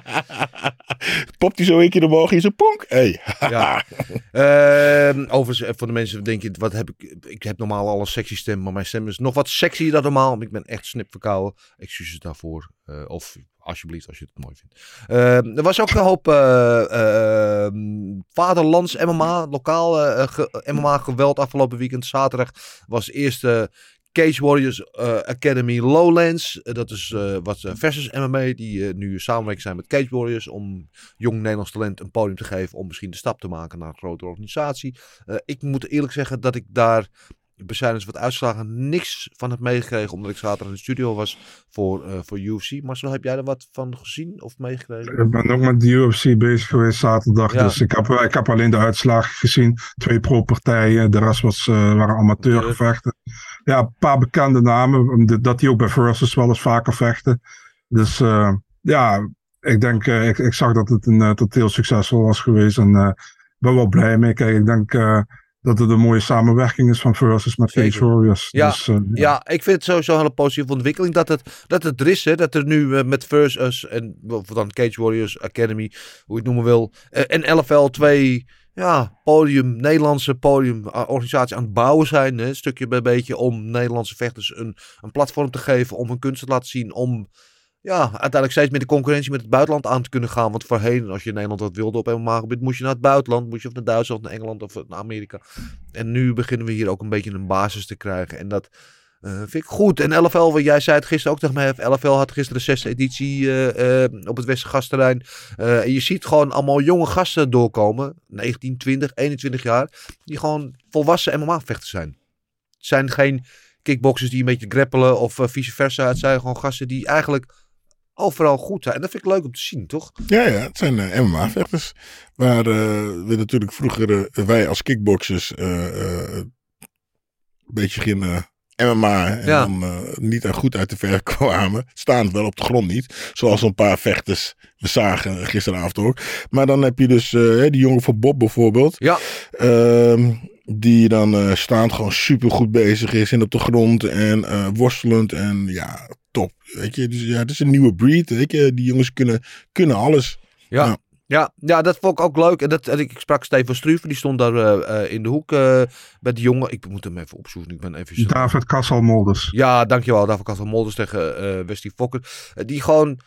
Popt hij zo een keer omhoog in zijn ponk? Hey. Ja. Ehm, overigens, eh, voor de mensen denk je, wat heb ik? Ik heb normaal al een sexy stem, maar mijn stem is nog wat sexier dan normaal. want Ik ben echt snip verkouden. Excuses daarvoor. Eh, of alsjeblieft, als je het mooi vindt. Ehm, er was ook een hoop eh, ehm, vaderlands MMA, lokaal eh, MMA geweld afgelopen weekend. Zaterdag was eerste Cage Warriors eh, Academy Lowlands. Dat is wat versus MMA, die nu samenwerking zijn met Cage Warriors om jong Nederlands talent een podium te geven om misschien de stap te maken naar een grotere organisatie. Ik moet eerlijk zeggen dat ik daar bezijdens wat uitslagen niks van heb meegekregen, omdat ik zaterdag in de studio was voor, eh, voor UFC. Marcel, heb jij er wat van gezien of meegekregen? ik ben ook met de UFC bezig geweest zaterdag. Ja. Dus ik heb, ik heb alleen de uitslagen gezien. Twee pro-partijen. De rest was, eh, waren amateurgevechten. Ja, een paar bekende namen. omdat- Dat die ook bij Versus wel eens vaker vechten. Dus eh, ja, ik denk, ik, ik zag dat het een toteel succesvol was geweest. En ben wel blij mee. Kijk, ik denk dat het een mooie samenwerking is van Versus met. Cage Warriors. Ja, Dus, eh, Ja, ik vind het sowieso een hele positieve ontwikkeling dat het, dat het er is. Hè, dat er nu eh, met Versus en of dan Cage Warriors Academy, hoe je het noemen wil, eh, en LFL twee ja, podium, Nederlandse podium organisatie aan het bouwen zijn. Hè, stukje bij beetje om Nederlandse vechters een, een platform te geven om hun kunst te laten zien. Om ja, uiteindelijk steeds meer de concurrentie met het buitenland aan te kunnen gaan. Want voorheen, als je in Nederland wat wilde op MMA-gebied, moest je naar het buitenland. Moest je of naar Duitsland, naar Engeland of naar Amerika. En nu beginnen we hier ook een beetje een basis te krijgen. En dat eh, vind ik goed. En LFL, wat jij zei het gisteren ook tegen mij. LFL had gisteren de zesde editie eh, eh, op het Westergasterrein. En je ziet gewoon allemaal jonge gasten doorkomen. 19, 20, 21 jaar. Die gewoon volwassen MMA-vechters zijn. Het zijn geen kickboxers die een beetje grappelen of vice versa. Het zijn gewoon gasten die eigenlijk overal goed zijn. En dat vind ik leuk om te zien, toch? Ja, ja, het zijn eh, MMA-vechters. Waar eh, we natuurlijk vroeger, eh, wij als kickboxers, een beetje gingen MMA en Ja. dan niet goed uit de verf kwamen. Staan wel op de grond niet. Zoals een paar vechters we zagen gisteravond ook. Maar dan heb je dus die jongen van Bob bijvoorbeeld. Ja, Ehm, die dan staand gewoon super goed bezig is en op de grond en worstelend en ja, top. Weet je, dus ja, het is een nieuwe breed. Weet je, die jongens kunnen, kunnen alles. ja. Ja. Ja, ja, dat vond ik ook leuk. En dat, en ik sprak Steven Struve, die stond daar eh, eh, in de hoek eh, bij de jongen. Ik moet hem even opzoeken, ik ben even... David Kasselmolders. Ja, dankjewel. Daarvoor Castle Molders tegen eh Westie Fokker. Die gewoon,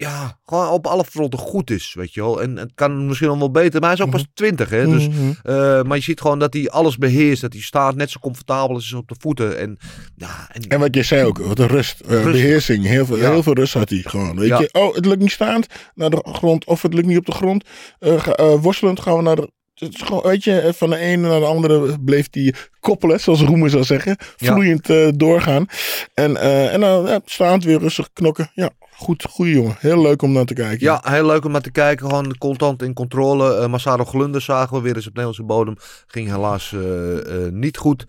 ja, gewoon op alle fronten goed is, weet je wel. En het kan misschien nog wel beter, maar hij is ook pas 20, hè. Dus, Mhm. eh, maar je ziet gewoon dat hij alles beheerst. Dat hij staat net zo comfortabel is als op de voeten. En, ja, en, En wat je zei ook, wat een rust, eh, Rust. beheersing. Heel veel, Ja. heel veel rust had hij gewoon. Weet Ja. je, oh, het lukt niet staand naar de grond, of het lukt niet op de grond. Eh, worstelend gaan we naar de. Het is gewoon, weet je, van de ene naar de andere bleef die koppelen, zoals Roemer zou zeggen. Ja. Vloeiend doorgaan. En, en dan ja, staand weer rustig knokken. Ja, goed, goede jongen. Heel leuk om naar te kijken. ja, heel leuk om naar te kijken. Gewoon constant in controle. Eh Massaro Glunder zagen we weer eens op Nederlandse bodem. Ging helaas eh, eh, niet goed.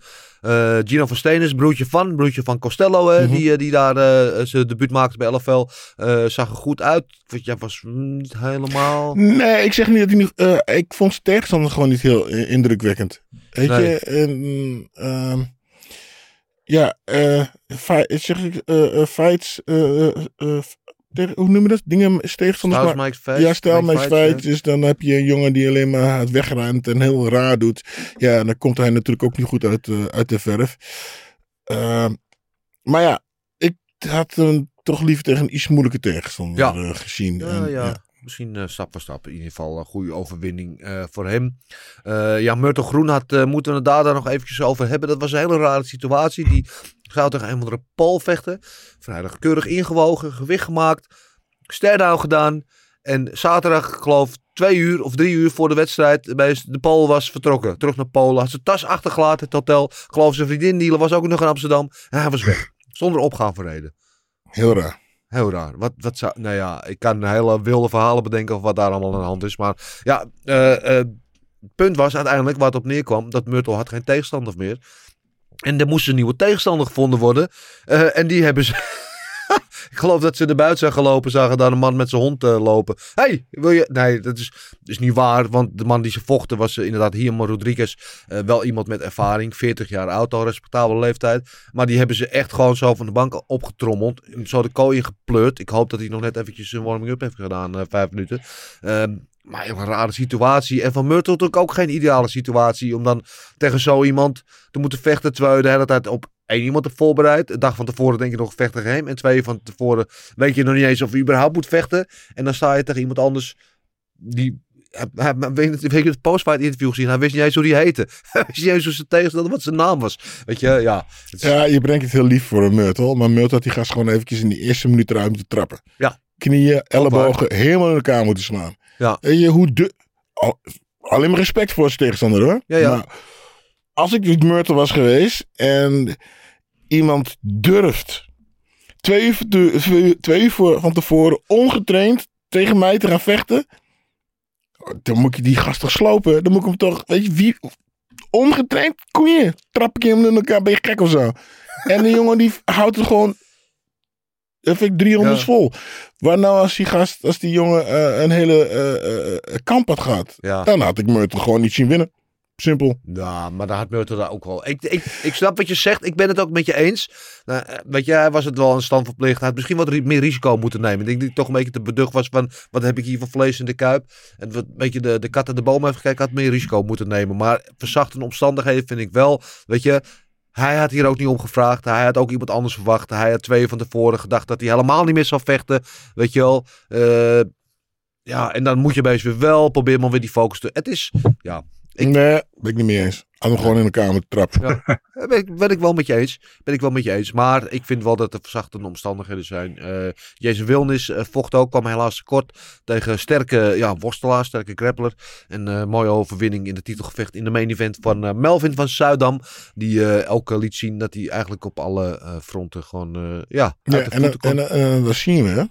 Gino van Steen is broertje van, broertje van Costello, hè, Mhm. die, die daar zijn debuut maakte bij LFL. zag er goed uit. Want jij was niet helemaal... Nee, ik zeg niet dat hij niet. ik vond zijn tegenstander gewoon niet heel indrukwekkend. Weet Nee. je, en, ehm, ja, fi- zeg ik, fights, eh, tegen- hoe noem je dat? Dingen tegenstanders. Mike's Fight. ja, stel Mike mijn Fight, fight. Dus dan heb je een jongen die alleen maar het wegrent en heel raar doet. Ja, en dan komt hij natuurlijk ook niet goed uit, eh, uit de verf. Ehm, maar ja, ik had hem toch liever tegen een iets moeilijke tegenstander Ja. eh, gezien. Ja, En, ja. Misschien eh, stap voor stap. In ieder geval een goede overwinning eh, voor hem. Eh, ja, Myrtle Groen had, moeten we het daar dan nog eventjes over hebben. Dat was een hele rare situatie. Die zou tegen een of andere Paul vechten. Vrijdag keurig ingewogen, gewicht gemaakt. Stare-down gedaan. En zaterdag, geloof twee uur of drie uur voor de wedstrijd. Bij de Paul was vertrokken. Terug naar Polen. Had zijn tas achtergelaten, het hotel. Geloof zijn vriendin, die was ook nog in Amsterdam. En hij was weg. Zonder opgaan voor reden. Heel raar. Heel raar. Wat, wat zou, nou ja, ik kan hele wilde verhalen bedenken of wat daar allemaal aan de hand is. Maar ja, eh, eh, het punt was uiteindelijk waar het op neerkwam dat Myrtle had geen tegenstander meer. En er moest een nieuwe tegenstander gevonden worden. Eh, en die hebben ze. ik geloof dat ze er buiten zijn gelopen, zagen daar een man met zijn hond eh, lopen. hey, wil je. Nee, dat is, is niet waar. Want de man die ze vochten was eh, inderdaad Hiermo Rodriguez. Eh, wel iemand met ervaring, 40 jaar oud, al respectabele leeftijd. Maar die hebben ze echt gewoon zo van de bank opgetrommeld. Zo de kooi ingepleurd. Ik hoop dat hij nog net eventjes een warming-up heeft gedaan, vijf minuten. Ehm, maar een rare situatie. En van Myrtle natuurlijk ook geen ideale situatie. Om dan tegen zo iemand te moeten vechten. Terwijl je de hele tijd op één iemand hebt voorbereid. Een dag van tevoren denk je nog vecht tegen hem. En twee van tevoren weet je nog niet eens of je überhaupt moet vechten. En dan sta je tegen iemand anders die... Hij, weet, je het postfight interview gezien? Hij wist niet eens hoe die heette. Hij wist niet eens hoe zijn tegenstander, wat zijn naam was. Weet je, ja. Is- Ja, je brengt het heel lief voor een Myrtle. Maar had die gast gewoon eventjes in die eerste minuut eruit moeten trappen. Ja. Knieën, ellebogen, helemaal in elkaar moeten slaan. Ja. Weet je, hoe de... al- alleen maar respect voor zijn tegenstander hoor. Ja, ja. Maar als ik die Myrtle was geweest en iemand durft twee twee uur voor, van tevoren ongetraind tegen mij te gaan vechten. Dan moet je die gast toch slopen. Dan moet ik hem toch, weet je, wie, ongetraind, kom je. Trap ik hem in elkaar, ben je gek of zo. En de jongen die houdt het gewoon, vind ik 300 Ja. vol. Waar nou als die gast, als die jongen eh, een hele eh, eh, kamp had gehad. Ja. Dan had ik Myrtle gewoon niet zien winnen. Simpel. Ja, maar daar had Myrtle daar ook wel. Ik, ik, ik snap wat je zegt. Ik ben het ook met je eens. Nou, eh, weet je, hij was het wel een stand. Hij had misschien wat meer risico moeten nemen. Ik denk dat hij toch een beetje te beducht was van... wat heb ik hier van vlees in de kuip? En wat een beetje de, de kat en de boom heeft gekeken... had meer risico moeten nemen. Maar verzachtende omstandigheden vind ik wel... Weet je, hij had hier ook niet om gevraagd. Hij had ook iemand anders verwacht. Hij had twee van tevoren gedacht dat hij helemaal niet meer zou vechten. Weet je wel. Eh, ja, en dan moet je bezig weer wel. Probeer maar weer die focus te... Het is... Ja, Ik- Nee, ben ik niet mee eens. Had hem gewoon in elkaar moeten trappen. Ja. Eh, Ben ik, ben ik wel met je eens. Ben ik wel met je eens. Maar ik vind wel dat er verzachtende omstandigheden zijn. Eh Jason Wilnis eh, vocht ook, kwam helaas tekort tegen sterke ja, worstelaar, sterke grappler. En eh mooie overwinning in de titelgevecht in de main event van Melvin van Zuidam. Die eh, ook liet zien dat hij eigenlijk op alle eh, fronten gewoon eh, ja, de en, voeten en, en, en dat zien we. hè.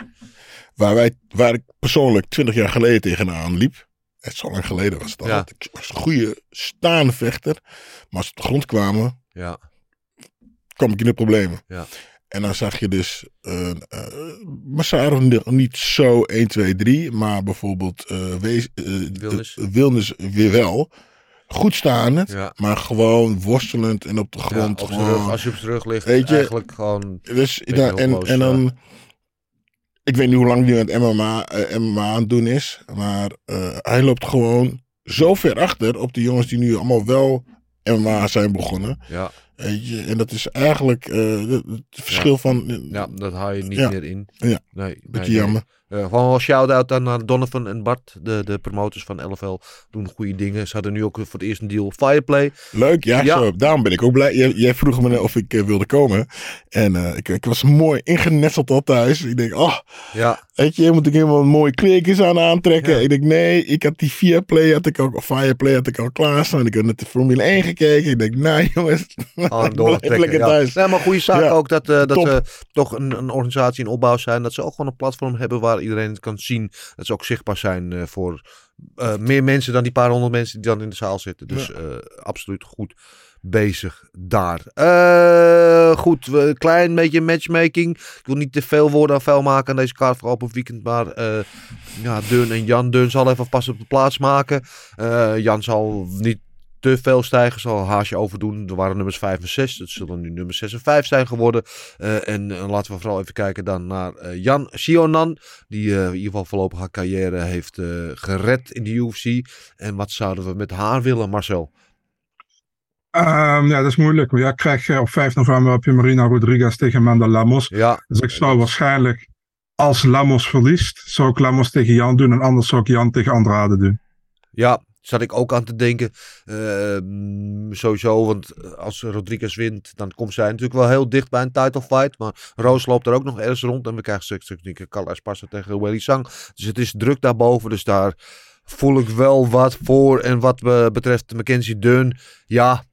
Waar, wij, waar ik persoonlijk 20 jaar geleden tegenaan liep. Het zo lang geleden was het al. Ja. Ik was een goede staande vechter. Maar als ze op de grond kwamen, ja. kwam ik in de problemen. Ja. En dan zag je dus uh, uh, Massaro niet zo 1, 2, 3, maar bijvoorbeeld uh, Wees, Wilnis. Wilnis weer wel. Goed staand, Ja. maar gewoon worstelend en op de Ja, grond. op zijn gewoon, rug, als je op zijn rug ligt, Weet je, eigenlijk gewoon... Dus, en, en ja. dan, ik weet niet hoe lang aan het MMA, eh, MMA aan het doen is, maar eh, hij loopt gewoon zo ver achter op die jongens die nu allemaal wel MMA zijn begonnen. Ja, en dat is eigenlijk eh, het, verschil van. ja, dat haal je niet meer in. Ja. Nee, Beetje nee, jammer. nee. Eh, gewoon wel shout-out naar Donovan en Bart, de, de promoters van LFL. Doen goede dingen. Ze hadden nu ook voor het eerst een deal Fireplay. Leuk, ja, Ja. Zo, daarom ben ik ook blij. Jij, jij vroeg me of ik eh, wilde komen. En eh, ik, ik was mooi ingenesteld al thuis. Ik denk, oh, Ja, weet je, moet ik helemaal mooie kleertjes aan aantrekken. Ja. Ik denk, nee, ik had die Fireplay, had ik ook, of Fireplay had ik al klaarstaan. Ik had net de Formule 1 gekeken. Ik denk, nee jongens, blijf doortrekken. lekker ja. thuis. Nee, maar goede zaak Ja. ook dat, dat ze toch een, een organisatie in opbouw zijn. Dat ze ook gewoon een platform hebben waar iedereen het kan zien. Dat ze ook zichtbaar zijn eh, voor eh, meer mensen dan die paar honderd mensen die dan in de zaal zitten. Dus eh, absoluut goed bezig daar. Goed, een klein beetje matchmaking. Ik wil niet te veel woorden aan vuil maken aan deze kaart voor open weekend. Maar ja, Deun en Jan. Deun zal even pas op de plaats maken. Jan zal niet te veel stijgen. Zal een haasje overdoen. Er waren nummers 5 en 6. Het zullen nu nummers 6 en 5 zijn geworden. Eh, en eh, laten we vooral even kijken dan naar eh, Jan Sionan. Die in ieder geval voorlopig haar carrière heeft gered in de UFC. En wat zouden we met haar willen, Marcel? Ehm, ja, dat is moeilijk. Ja, krijg op 5 november heb je Marina Rodriguez tegen Amanda Lamos. Ja, Dus ik zou waarschijnlijk, als Lamos verliest, zou ik Lamos tegen Jan doen. En anders zou ik Jan tegen Andrade doen. Ja, zat ik ook aan te denken. Ehm, sowieso, want als Rodriguez wint, dan komt zij natuurlijk wel heel dicht bij een title fight. Maar Roos loopt er ook nog ergens rond. En we krijgen denk ik Carla Esparza tegen Willy Sang. Dus het is druk daarboven. Dus daar voel ik wel wat voor. En wat be- betreft Mackenzie Dunn, ja...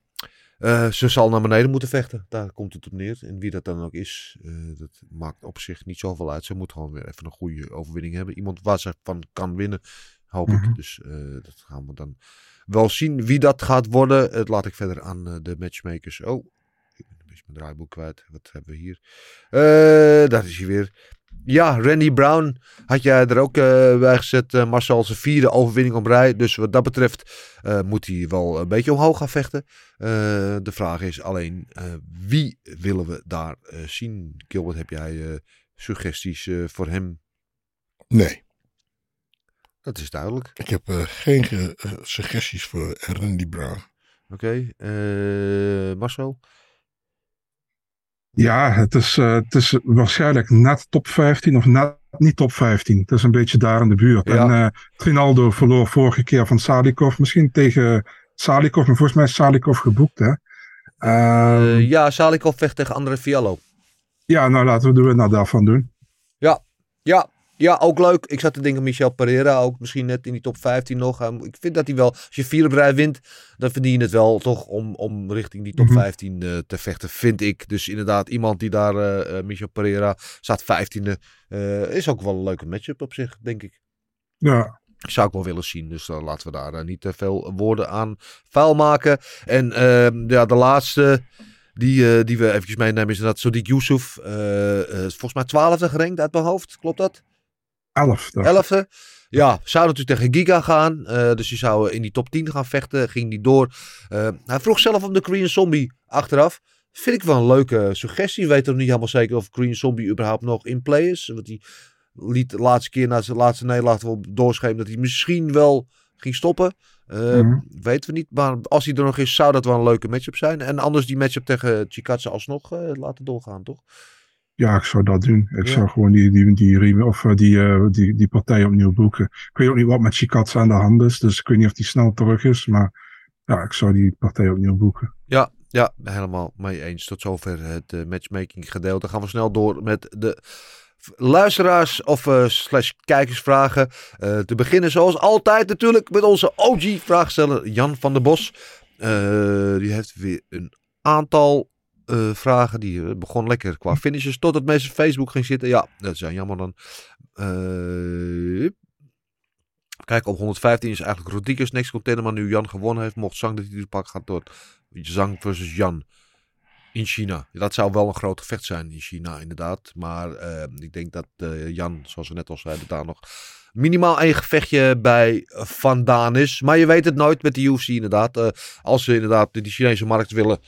eh, ze zal naar beneden moeten vechten. Daar komt het op neer. En wie dat dan ook is, eh, dat maakt op zich niet zoveel uit. Ze moet gewoon weer even een goede overwinning hebben. Iemand waar ze van kan winnen, hoop Mhm. ik. Dus eh, dat gaan we dan wel zien. Wie dat gaat worden, het laat ik verder aan eh, de matchmakers. Oh, ik ben een beetje mijn draaiboek kwijt. Wat hebben we hier? Eh daar is hij weer. Ja, Randy Brown had jij er ook eh, bij gezet. eh, Marcel zijn vierde overwinning op rij. Dus wat dat betreft moet hij wel een beetje omhoog gaan vechten. De vraag is alleen, wie willen we daar zien? Gilbert, heb jij suggesties voor hem? Nee, Dat is duidelijk. ik heb eh, geen ge- eh, suggesties voor Randy Brown. Oké, eh, Marcel? Ja, het is, eh, het is waarschijnlijk net top 15 of net niet top 15. Het is een beetje daar in de buurt. Ja. En eh Trinaldo verloor vorige keer van Salikov. Misschien tegen Salikov, maar volgens mij is Salikov geboekt. Hè? Ehm, Eh, ja, Salikov vecht tegen André Fiallo. ja, nou laten we het nou daarvan doen. Ja, ja, ook leuk. Ik zat te denken, Michel Pereira ook misschien net in die top 15 nog. Ik vind dat hij wel, als je vier op rij wint, dan verdien je het wel toch om, om richting die top Mhm. 15 eh, te vechten, vind ik. Dus inderdaad, iemand die daar, eh, eh, Michel Pereira, staat 15e. eh, is ook wel een leuke matchup op zich, denk ik. Ja, Zou ik wel willen zien. Dus dan laten we daar niet te veel woorden aan vuil maken. En ehm, ja, de laatste die, die we eventjes meenemen is dat Sadiq Yusuf. volgens mij twaalfde gerankt uit mijn hoofd. Klopt dat? 11. dacht ik. Elfde. Ja, zou natuurlijk tegen Giga gaan. eh, dus die zou in die top 10 gaan vechten. Ging niet door. Eh, hij vroeg zelf om de Korean Zombie achteraf. Vind ik wel een leuke suggestie. Weet nog niet helemaal zeker of Korean Zombie überhaupt nog in play is. Want hij liet de laatste keer na zijn laatste nederlaag wel doorschepen dat hij misschien wel ging stoppen. Mhm. Weten we niet. Maar als hij er nog is, zou dat wel een leuke matchup zijn. En anders die matchup tegen Chikatse alsnog laten doorgaan, toch? Ja, ik zou dat doen. Ik Ja. zou gewoon die, die, die, of, eh, die, eh, die, die partij opnieuw boeken. Ik weet ook niet wat met Chikatsa aan de hand is. Dus ik weet niet of die snel terug is. Maar ja, ik zou die partij opnieuw boeken. Ja, ja, helemaal mee eens. Tot zover het eh, matchmaking gedeelte. Dan gaan we snel door met de luisteraars of eh, slash kijkersvragen. Te beginnen zoals altijd natuurlijk met onze OG-vraagsteller Jan van der Bos. Die heeft weer een aantal eh, vragen. Die eh, begon lekker qua finishes tot het mensen Facebook ging zitten. Ja, dat is jammer dan. Eh, Kijk, op 115 is eigenlijk Rodriguez next contender. Maar nu Jan gewonnen heeft, mocht Zang de titelpak gaat door. Zang versus Jan. in China. Dat zou wel een groot gevecht zijn in China, inderdaad. Maar ik denk dat Jan, zoals we net al zeiden, daar nog minimaal één gevechtje bij vandaan is. Maar je weet het nooit met de UFC inderdaad. Als ze inderdaad de Chinese markt willen,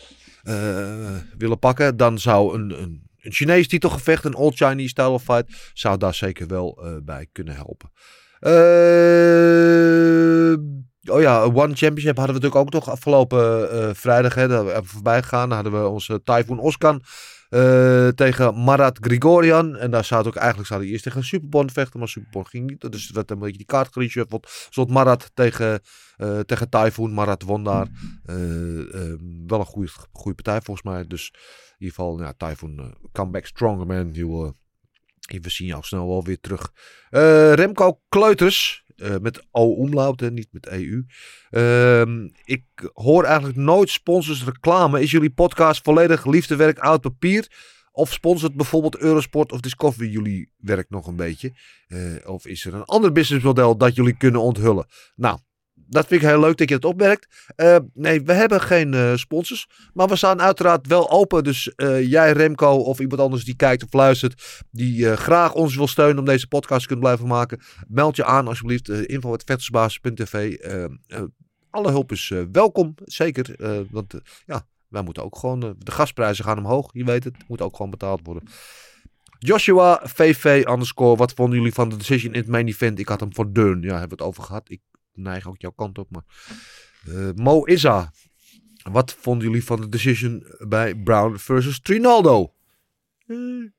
willen pakken, dan zou een, een, een Chinees titelgevecht, een Old Chinese style fight, zou daar zeker wel eh, bij kunnen helpen. Eh, oh ja, One Championship hadden we natuurlijk ook nog afgelopen eh, vrijdag. Hè, hebben voorbij gegaan. Dan hadden we onze Typhoon Oskan eh, tegen Marat Grigorian. En daar het ook eigenlijk zou eerst tegen Superbond vechten. Maar Superbond ging niet. Dus het werd een beetje die kaart gereshuffeld. Zoals Marat tegen, eh tegen Typhoon. Marat won daar. Eh, eh, wel een goede, goede partij volgens mij. Dus in ieder geval, ja, Typhoon, eh, come back stronger man. You, uh, we zien jou snel wel weer terug. Remco Kleuters. Eh, met O-omlaut en niet met EU. Ehm, ik hoor eigenlijk nooit sponsors reclame. Is jullie podcast volledig liefdewerk oud papier? Of sponsort bijvoorbeeld Eurosport of Discovery jullie werk nog een beetje? Eh, of is er een ander businessmodel dat jullie kunnen onthullen? Nou, dat vind ik heel leuk dat je het opmerkt. Eh, nee, we hebben geen eh, sponsors. Maar we staan uiteraard wel open. Dus eh, jij, Remco, of iemand anders die kijkt of luistert. Die graag ons wil steunen om deze podcast te kunnen blijven maken. Meld je aan alsjeblieft. Uh, info.vechtersbaas.tv eh, Alle hulp is welkom. Zeker. want ja, wij moeten ook gewoon... de gasprijzen gaan omhoog. Je weet het. Moet ook gewoon betaald worden. Joshua VV underscore. Wat vonden jullie van de decision in het main event? Ik had hem voor Deun. Ja, hebben we het over gehad. Ik neig ook jouw kant op. Maar eh, Mo Izza. Wat vonden jullie van de decision bij Brown versus Trinaldo? Eh,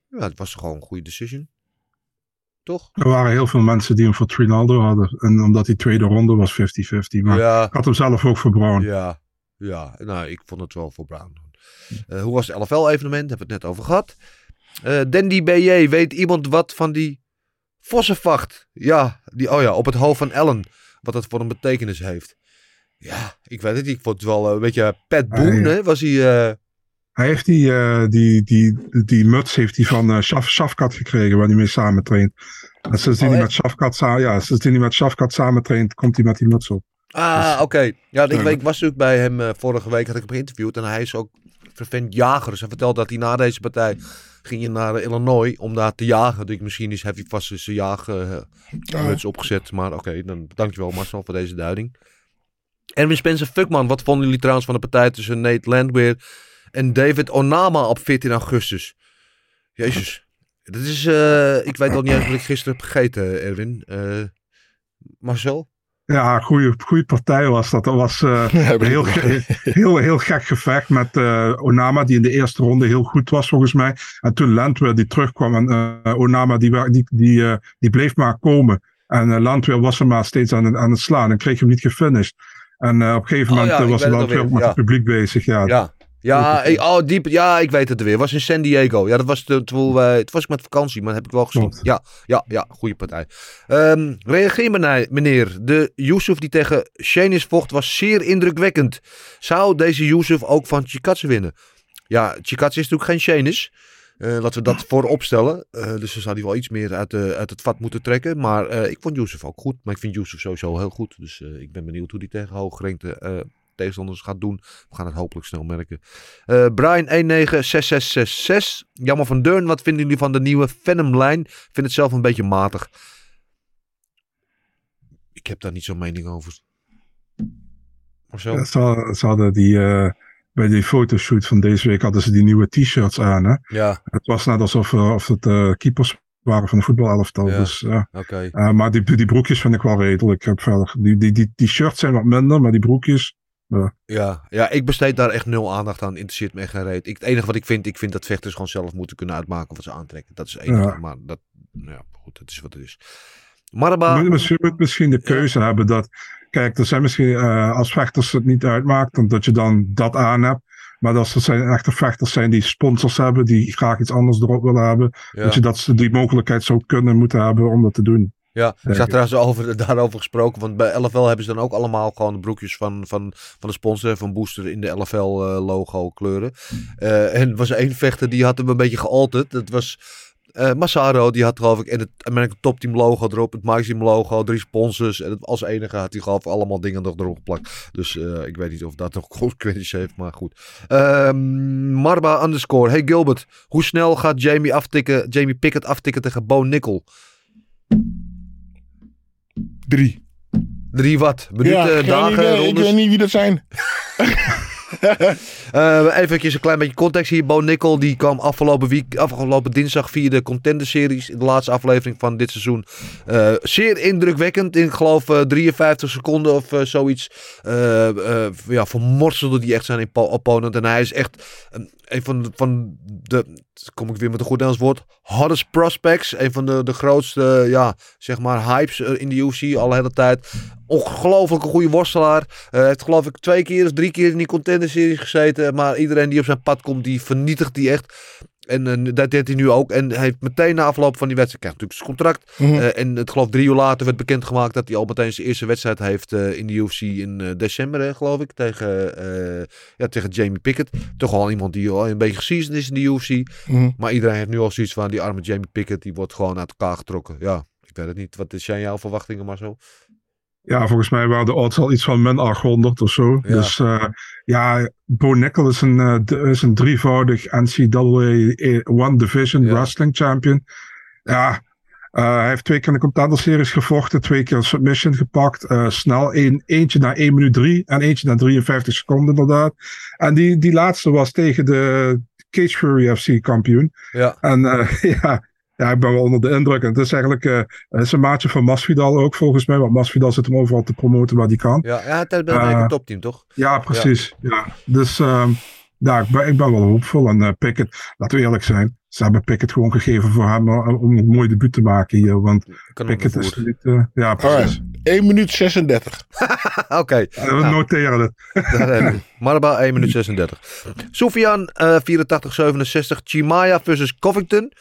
ja, het was gewoon een goede decision. Toch? Er waren heel veel mensen die hem voor Trinaldo hadden. En omdat die tweede ronde was 50-50. Maar Ja. ik had hem zelf ook voor Brown. Ja, ja. Nou, ik vond het wel voor Brown. Eh, hoe was het LFL-evenement? Hebben we het net over gehad. Eh Dandy BJ, weet iemand wat van die vossenvacht? Ja, die, oh ja, op het hoofd van Ellen. Wat dat voor een betekenis heeft. Ja, ik weet het niet. Ik vond het wel eh, een beetje Pat Boone? Was hij... eh, Hij heeft die, eh, die, die, die muts heeft hij van eh Shaf, Shafkat gekregen, waar hij mee samen traint. En sindsdien Oh, hij met Shafkat, ja, sindsdien hij met Shafkat samen traint, komt hij met die muts op. Ah, oké. Ja, ik, ik was natuurlijk bij hem vorige week, had ik hem geïnterviewd. En hij is ook vervent jager. Dus hij vertelde dat hij na deze partij ging je naar Illinois om daar te jagen. Dus misschien is, heeft hij vast zijn jaagmuts opgezet. Maar oké, dan dankjewel Marcel voor deze duiding. Erwin Spencer Fuckman, wat vonden jullie trouwens van de partij tussen Nate Landweer en David Onama op 14 augustus? Jezus. Dat is, eh, ik weet al niet eens wat ik gisteren heb gegeten, Erwin. Eh, Marcel? Ja, goede, goede partij was dat. Dat was eh, een heel, ge- heel, heel gek gevecht met eh, Onama, die in de eerste ronde heel goed was volgens mij. En toen Landweer die terugkwam en eh, Onama die, die, die, eh, die bleef maar komen. En Landweer was er maar steeds aan, het- aan het slaan en kreeg hem niet gefinished. En eh, op een gegeven Oh moment ja, eh, was Landweer ook met ja. het publiek bezig. Ja, Ja. Ik, oh, diep, ja, ik weet het weer. Het was in San Diego. Ja, dat was de, terwijl wij, het was ik met vakantie, maar dat heb ik wel gezien. Ja, ja, ja, goede partij. Ehm, reageer meneer, meneer. De Yusuf die tegen Shenis vocht was zeer indrukwekkend. Zou deze Yusuf ook van Chikatse winnen? Ja, Chikatse is natuurlijk geen Shenis. Eh, laten we dat voorop stellen. Eh, dus dan zou hij wel iets meer uit, de, uit het vat moeten trekken. Maar ik vond Yusuf ook goed. Maar ik vind Yusuf sowieso heel goed. Dus ik ben benieuwd hoe hij tegen hooggerengte tegenstanders gaat doen. We gaan het hopelijk snel merken. Eh Brian 196666. Jammer van Deurn, wat vinden jullie van de nieuwe Venom-lijn? Ik vind het zelf een beetje matig. Ik heb daar niet zo'n mening over. Of zo? Ja, Ze, hadden- ze hadden die, eh, bij die fotoshoot van deze week hadden ze die nieuwe t-shirts aan. Hè? Ja, Het was net alsof eh, of het keepers waren van de voetbalelftal. Ja. Dus, maar die, die broekjes vind ik wel redelijk. Ik heb verder, die, die, die, die shirts zijn wat minder, maar die broekjes. Ja, ja, ik besteed daar echt nul aandacht aan. Interesseert me echt geen reet. Ik, het enige wat ik vind, ik vind dat vechters gewoon zelf moeten kunnen uitmaken wat ze aantrekken. Dat is het enige. Ja. Maar dat, nou ja, goed, het is wat het is. Maraba. Misschien, moet misschien de keuze hebben dat. Kijk, er zijn misschien eh, als vechters het niet uitmaakt, dan dat je dan dat aan hebt. Maar als er zijn echte vechters zijn die sponsors hebben, die graag iets anders erop willen hebben, Ja. dat je dat, ze die mogelijkheid zou kunnen moeten hebben om dat te doen. Ja, ik zag trouwens over, daarover gesproken. Want bij LFL hebben ze dan ook allemaal gewoon de broekjes van, van, van de sponsor, van Booster in de LFL-logo kleuren. Eh, en er was één vechter die had hem een beetje gealterd. Dat was Eh, Massaro, die had geloof ik en het American Top Team logo erop, het Maxim logo, drie sponsors. En als enige had hij geloof ik allemaal dingen nog erop geplakt. Dus eh, ik weet niet of dat nog consequenties heeft, maar goed. Ehm, Marba underscore. Hey Gilbert, hoe snel gaat Jamie, aftikken, Jamie Pickett aftikken tegen Bo Nickel? Drie. Drie wat? Minuten, ja, dagen, idee. Ik rondes? weet niet wie dat zijn. Eh even een klein beetje context hier. Bo Nickel die kwam afgelopen, week, afgelopen dinsdag via de Contender Series. De laatste aflevering van dit seizoen. Eh, zeer indrukwekkend. In ik geloof eh, 53 seconden of eh, zoiets. Eh eh, ja, vermorselde die echt zijn opponent. En hij is echt een, van, de, van de... Kom ik weer met een goed Nederlands woord. Hottest prospects. Een van de, de grootste, ja, zeg maar, hypes eh, in de UFC al de hele tijd. Ongelooflijk een goede worstelaar. Eh, heeft geloof ik twee keer of drie keer in die contender series gezeten. Maar iedereen die op zijn pad komt, die vernietigt die echt. En eh, dat deed hij nu ook. En hij heeft meteen na afloop van die wedstrijd, krijgt natuurlijk zijn contract. Mhm. Eh, en het geloof drie uur later werd bekendgemaakt dat hij al meteen zijn eerste wedstrijd heeft eh, in de UFC in december, hè, geloof ik. Tegen, ja, tegen Jamie Pickett. Toch al iemand die al een beetje geseasoned is in de UFC. Mhm. Maar iedereen heeft nu al zoiets van die arme Jamie Pickett, die wordt gewoon uit elkaar getrokken. Ja, ik weet het niet. Wat zijn jouw verwachtingen, maar zo? Ja, volgens mij waren de odds al iets van min 800 of zo. Ja. Dus eh, ja, Bo Nickel is een, eh, is een drievoudig NCAA One Division Ja. Wrestling Champion. Ja, eh, hij heeft twee keer in de Contender Series gevochten, twee keer een submission gepakt. snel, Eén, eentje na 1 minuut 3 en eentje na 53 seconden inderdaad. En die, die laatste was tegen de Cage Fury FC kampioen. Ja. En ja, ja, ik ben wel onder de indruk. En het is eigenlijk eh, het is een maatje van Masvidal ook volgens mij. Want Masvidal zit hem overal te promoten waar hij kan. Ja, ja het is bij Eh, een topteam, toch? Ja, precies. Ja. Dus ehm, ja, ik, ben, ik ben wel hoopvol. En eh, Pickett, laten we eerlijk zijn. Ze hebben Pickett gewoon gegeven voor hem om een mooi debuut te maken hier. Want Pickett is niet... ja, precies. Alright. 1 minuut 36. Oké. Eh, we Nou. noteren het. Daar. Marba 1 minuut 36. Soufian eh 84, 67. Chimaev versus Covington.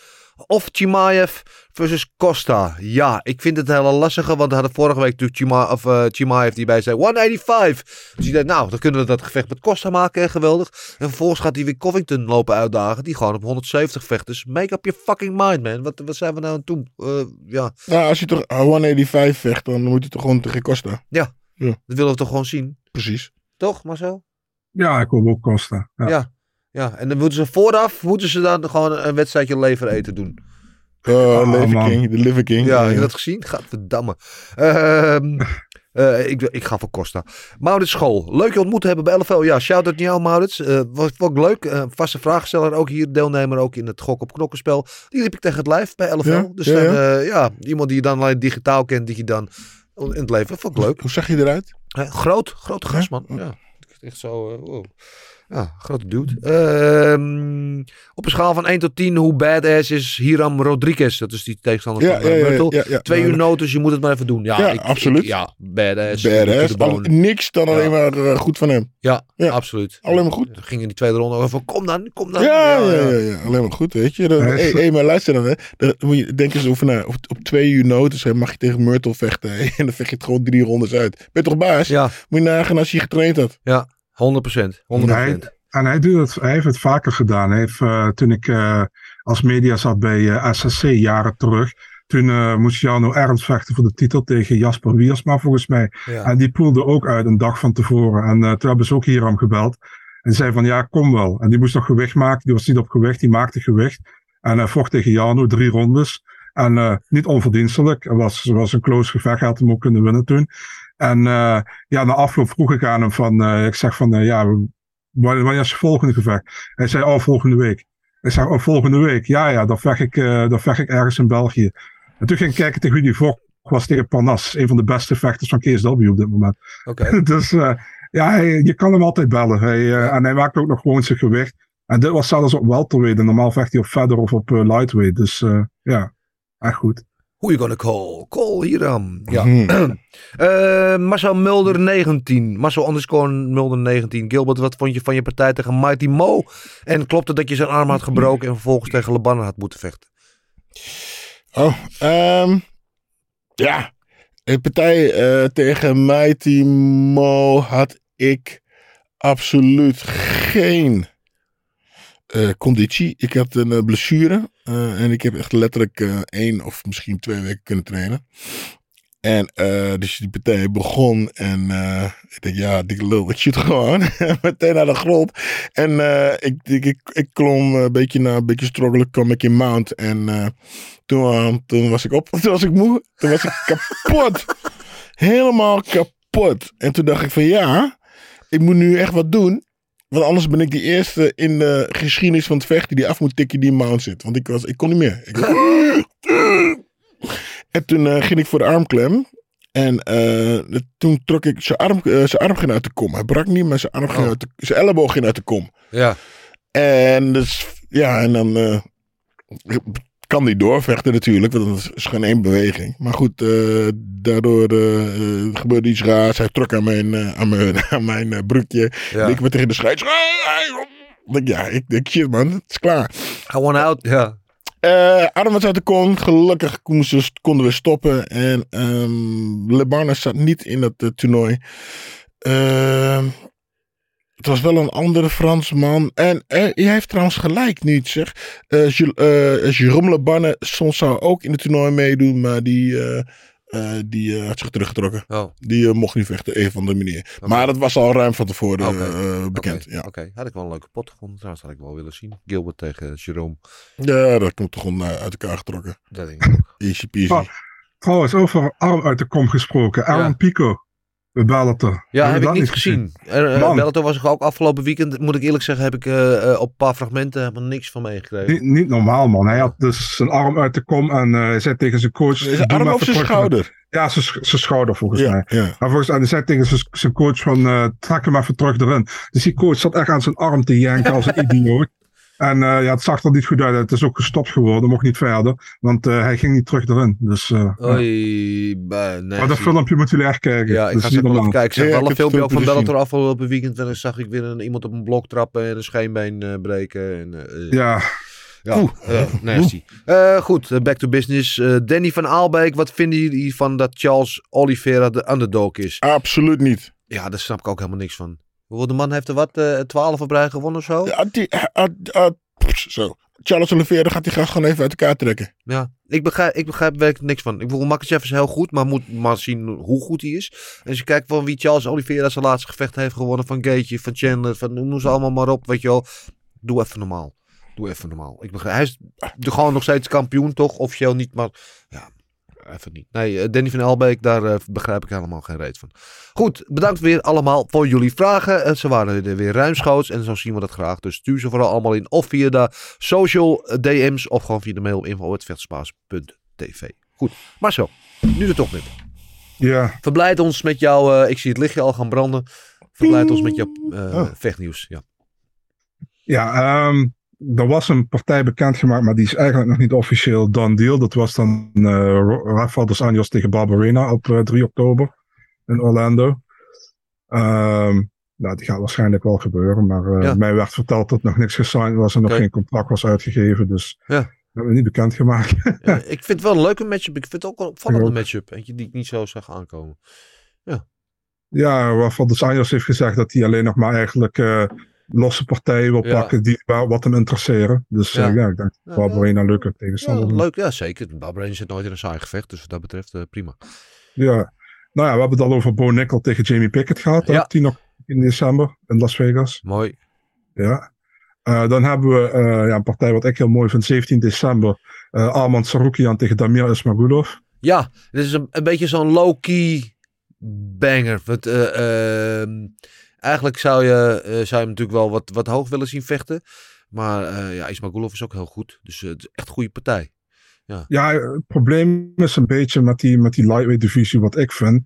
Of Chimaev versus Costa. Ja, ik vind het hele lastige. Want we hadden vorige week natuurlijk Chima, of, eh, Chimaev die bij zei 185. Dus je denkt, nou, dan kunnen we dat gevecht met Costa maken. hè, Geweldig. En vervolgens gaat hij weer Covington lopen uitdagen. Die gewoon op 170 vecht. Dus make up your fucking mind, man. Wat, wat zijn we nou aan het doen? Eh, ja. Nou, als je toch 185 vecht, dan moet je toch gewoon tegen Costa. dat willen we toch gewoon zien. Precies. Toch, Marcel? Ja, ik wil ook Costa. Ja. Ja. Ja, en dan moeten ze vooraf, moeten ze dan gewoon een wedstrijdje lever eten doen. Uh, Oh, Liver man. King, de Liver King. Ja, heb je dat gezien? Gadverdamme. Ehm eh, ik, ik ga voor Costa. Maurits School. Leuk je ontmoet te hebben bij LFL. Ja, shout-out naar jou Maurits. Eh was, leuk. Eh, vaste vraagsteller ook hier. Deelnemer ook in het gok op knokkenspel. Die liep ik tegen het live bij LFL. Ja, dus ja, dan, ja. eh, ja, iemand die je dan alleen digitaal kent. Die je dan in het leven. Vond ik leuk. Hoe zag je eruit? Hè, groot, grote Ja? gast man. Ja. Echt zo, wow. Ja, grote dude. Ehm, op een schaal van 1 tot 10, hoe badass is Hiram Rodriguez? Dat is die tegenstander Ja, van ja, uh, ja, ja, Myrtle. ja, ja. Twee uur notus, je moet het maar even doen. Ja, Ja, ik, absoluut. ik- ja, badass. Badass. Al- niks dan Ja. alleen maar eh, goed van hem. Ja, Ja. absoluut. Alleen maar goed. Ging in die tweede ronde over, kom dan, kom dan. Ja, ja, ja, ja, alleen maar goed, weet je. Dan, hey, hey, maar luister dan, hè. Dan moet je, denk eens over na. Op, op twee uur notus hè, mag je tegen Myrtle vechten. hè, En dan vecht je het gewoon drie rondes uit. Ben je toch baas? Ja, Moet je nagaan als je getraind had. ja, 100 procent. 100 En hij, doet het, hij heeft het vaker gedaan. Hij heeft, eh, toen ik eh, als media zat bij eh, SSC jaren terug. Toen moest Jano Ernst vechten voor de titel tegen Jasper Wiersma volgens mij. Ja. En die poelde ook uit een dag van tevoren. En toen hebben ze ook Hiram gebeld. En zei van ja, kom wel. En die moest nog gewicht maken. Die was niet op gewicht, die maakte gewicht. En hij vocht tegen Jano, drie rondes. En niet onverdienstelijk. Het was, was een close gevecht, hij had hem ook kunnen winnen toen. En eh, ja, na afloop vroeg ik aan hem van, eh, ik zeg van, eh, ja, wanneer is je volgende gevecht? Hij zei, oh, volgende week. Ik zeg, oh, volgende week? Ja, ja, dan vecht ik, dan vecht ik ergens in België. En toen ging ik kijken tegen wie die vocht. was tegen Parnas, een van de beste vechters van KSW op dit moment. Oké. dus eh, ja, hij- je kan hem altijd bellen. Hij, En hij maakt ook nog gewoon zijn gewicht. En dit was zelfs op welterweight. En normaal vecht hij op feather of op lightweight. Dus ja, echt goed. Who you gonna call? Call Hiram. Ja. Mhm. Eh, Marcel Mulder 19. Marcel underscore Mulder 19. Gilbert, wat vond je van je partij tegen Mighty Mo? En klopt het dat je zijn arm had gebroken en vervolgens tegen Lebanon had moeten vechten? Oh, ehm, ja. De partij eh, tegen Mighty Mo had ik absoluut geen eh, conditie. Ik had een eh, blessure. eh, en ik heb echt letterlijk één of misschien twee weken kunnen trainen. En dus die partij begon. En ik denk, ja, dikke lul, ik shoot gewoon. Meteen naar de grond. En ik, ik, ik, ik klom een beetje na een beetje struggelen, kwam ik in mount. En toen, toen was ik op. Toen was ik moe. Toen was ik kapot. Helemaal kapot. En toen dacht ik van ja, ik moet nu echt wat doen. Want anders ben ik die eerste in de geschiedenis van het vechten die af moet tikken die in mount zit. Want ik, was, ik kon niet meer. Ik en toen eh, ging ik voor de armklem. En eh, toen trok ik zijn arm, eh, zijn arm ging uit de kom. Hij brak niet, maar zijn, arm ging Oh. uit de, zijn elleboog ging uit de kom. Ja. En dus, ja, en dan kan die doorvechten natuurlijk, want dat is gewoon één beweging. Maar goed, eh, daardoor eh, eh, gebeurde iets raars. Hij trok aan mijn, aan mijn, aan mijn broekje. Ja. Ik werd tegen de scheids. Denk, Ja, ik denk, shit man, het is klaar. I want out. Ja. Arm was uit de kom. Gelukkig konden, we stoppen. En ehm Lebarne zat niet in dat toernooi. Ehm, het was wel een andere Fransman. En eh, hij heeft trouwens gelijk nu het zeg. Eh eh, Jérôme Lebarne soms zou ook in het toernooi meedoen. Maar die, eh, eh, die had zich teruggetrokken. Oh. Die mocht niet vechten, een van de manier. Maar dat was al ruim van tevoren eh, bekend. Oké, Ja. oké. had ik wel een leuke pot gevonden. Trouwens, had ik wel willen zien. Gilbert tegen Jerome. ja, dat komt toch gewoon uit elkaar getrokken. Dat denk ik ook. Easy peasy. Oh, trouwens, over arm uit de kom gesproken. Alan Pico. Bij Bellator. Ja, heb ik niet gezien. Er, eh, Man. Bellator was ik ook afgelopen weekend. Moet ik eerlijk zeggen, heb ik eh, eh, op een paar fragmenten helemaal niks van meegekregen. Niet, niet normaal, man. Hij had dus zijn arm uit de kom en eh, hij zei tegen zijn coach... Zijn "Doe arm maar of zijn terug." schouder? Ja, zijn, sch- zijn schouder volgens Ja, mij. ja. Maar volgens, en hij zei tegen zijn, zijn coach van, eh, trek hem even terug erin. Dus die coach zat echt aan zijn arm te janken als een idioot. En eh, ja, het zag er niet goed uit. Het is ook gestopt geworden, mocht niet verder. Want eh, hij ging niet terug erin. Dus, eh. Oei, bah, nee. Maar dat filmpje moeten jullie echt kijken. Ja, ik Dat ga zeker niet wel kijken. Ik zag Ja, wel ik een filmpje ook van Bellator afgelopen weekend. En dan zag ik weer een, iemand op een blok trappen en een scheenbeen eh, breken. En, eh, Ja, Ja, eh, nasty. Eh, goed, back to business. Eh, Danny van Aalbeek, wat vinden jullie van dat Charles Oliveira de underdog is? Absoluut niet. Ja, daar snap ik ook helemaal niks van. De man heeft er wat? eh 12 op rij gewonnen of zo? Ja, die, ah, ah, ah, pff, zo. Charles Oliveira gaat die gast gewoon even uit elkaar trekken. Ja, ik begrijp, ik begrijp er werkelijk niks van. Ik bedoel, Makachev is heel goed, maar moet maar zien hoe goed hij is. En als je kijkt van wie Charles Oliveira zijn laatste gevecht heeft gewonnen, van Gaethje, van Chandler, van noem ze allemaal maar op, weet je wel. Doe even normaal. Doe even normaal. Ik begrijp, hij is de, gewoon nog steeds kampioen, toch? Officieel niet, maar ja, even niet. Nee, eh, Danny van Elbeek, daar eh, begrijp ik helemaal geen reet van. Goed, bedankt weer allemaal voor jullie vragen. Eh, Ze waren er weer ruimschoots en zo zien we dat graag. Dus stuur ze vooral allemaal in of via de social DM's of gewoon via de mail info.vechtspaas.tv. Goed, Marcel, nu er toch met. ja. Verblijd ons met jouw, ik zie het lichtje al gaan branden. Verblijd ons met jouw eh, Oh. vechtnieuws. Ja. Ja, ehm, er was een partij bekendgemaakt, maar die is eigenlijk nog niet officieel done deal. Dat was dan eh Rafael dos Anjos tegen Barberena op eh, 3 oktober in Orlando. Ehm, nou, die gaat waarschijnlijk wel gebeuren, maar eh, Ja. mij werd verteld dat nog niks gesigned was en nog geen contract was uitgegeven. Dus Ja. dat hebben we niet bekendgemaakt. Ja, ik vind het wel een leuke matchup. Ik vind het ook een opvallende matchup. Eentje die ik niet zo zag aankomen. ja, Rafael dos Anjos heeft gezegd dat hij alleen nog maar eigenlijk eh, losse partijen wil Ja. pakken die waar- wat hem interesseren. Dus Ja. ja, ja ik denk Ja, Barberena een leuke Ja, tegenstander. leuk, ja zeker. Barbrain zit nooit in een saai gevecht. Dus wat dat betreft eh, prima. Ja, nou ja, we hebben het al over Bo Nickel tegen Jamie Pickett gehad. Ja. Ja. 10 ok- in december in Las Vegas. Mooi. Ja. Eh, dan hebben we eh, ja, een partij wat ik heel mooi vind. 17 december. eh Arman Sarukian tegen Damir Ismagulov. Ja, dit is een, een beetje zo'n low-key banger. Want, eh, ehm, eigenlijk zou je, eh, zou je hem natuurlijk wel wat, wat hoog willen zien vechten. Maar eh ja, Ismagulov is ook heel goed. Dus eh, het is echt een goede partij. Ja, het probleem is een beetje met die, met die lightweight divisie wat ik vind.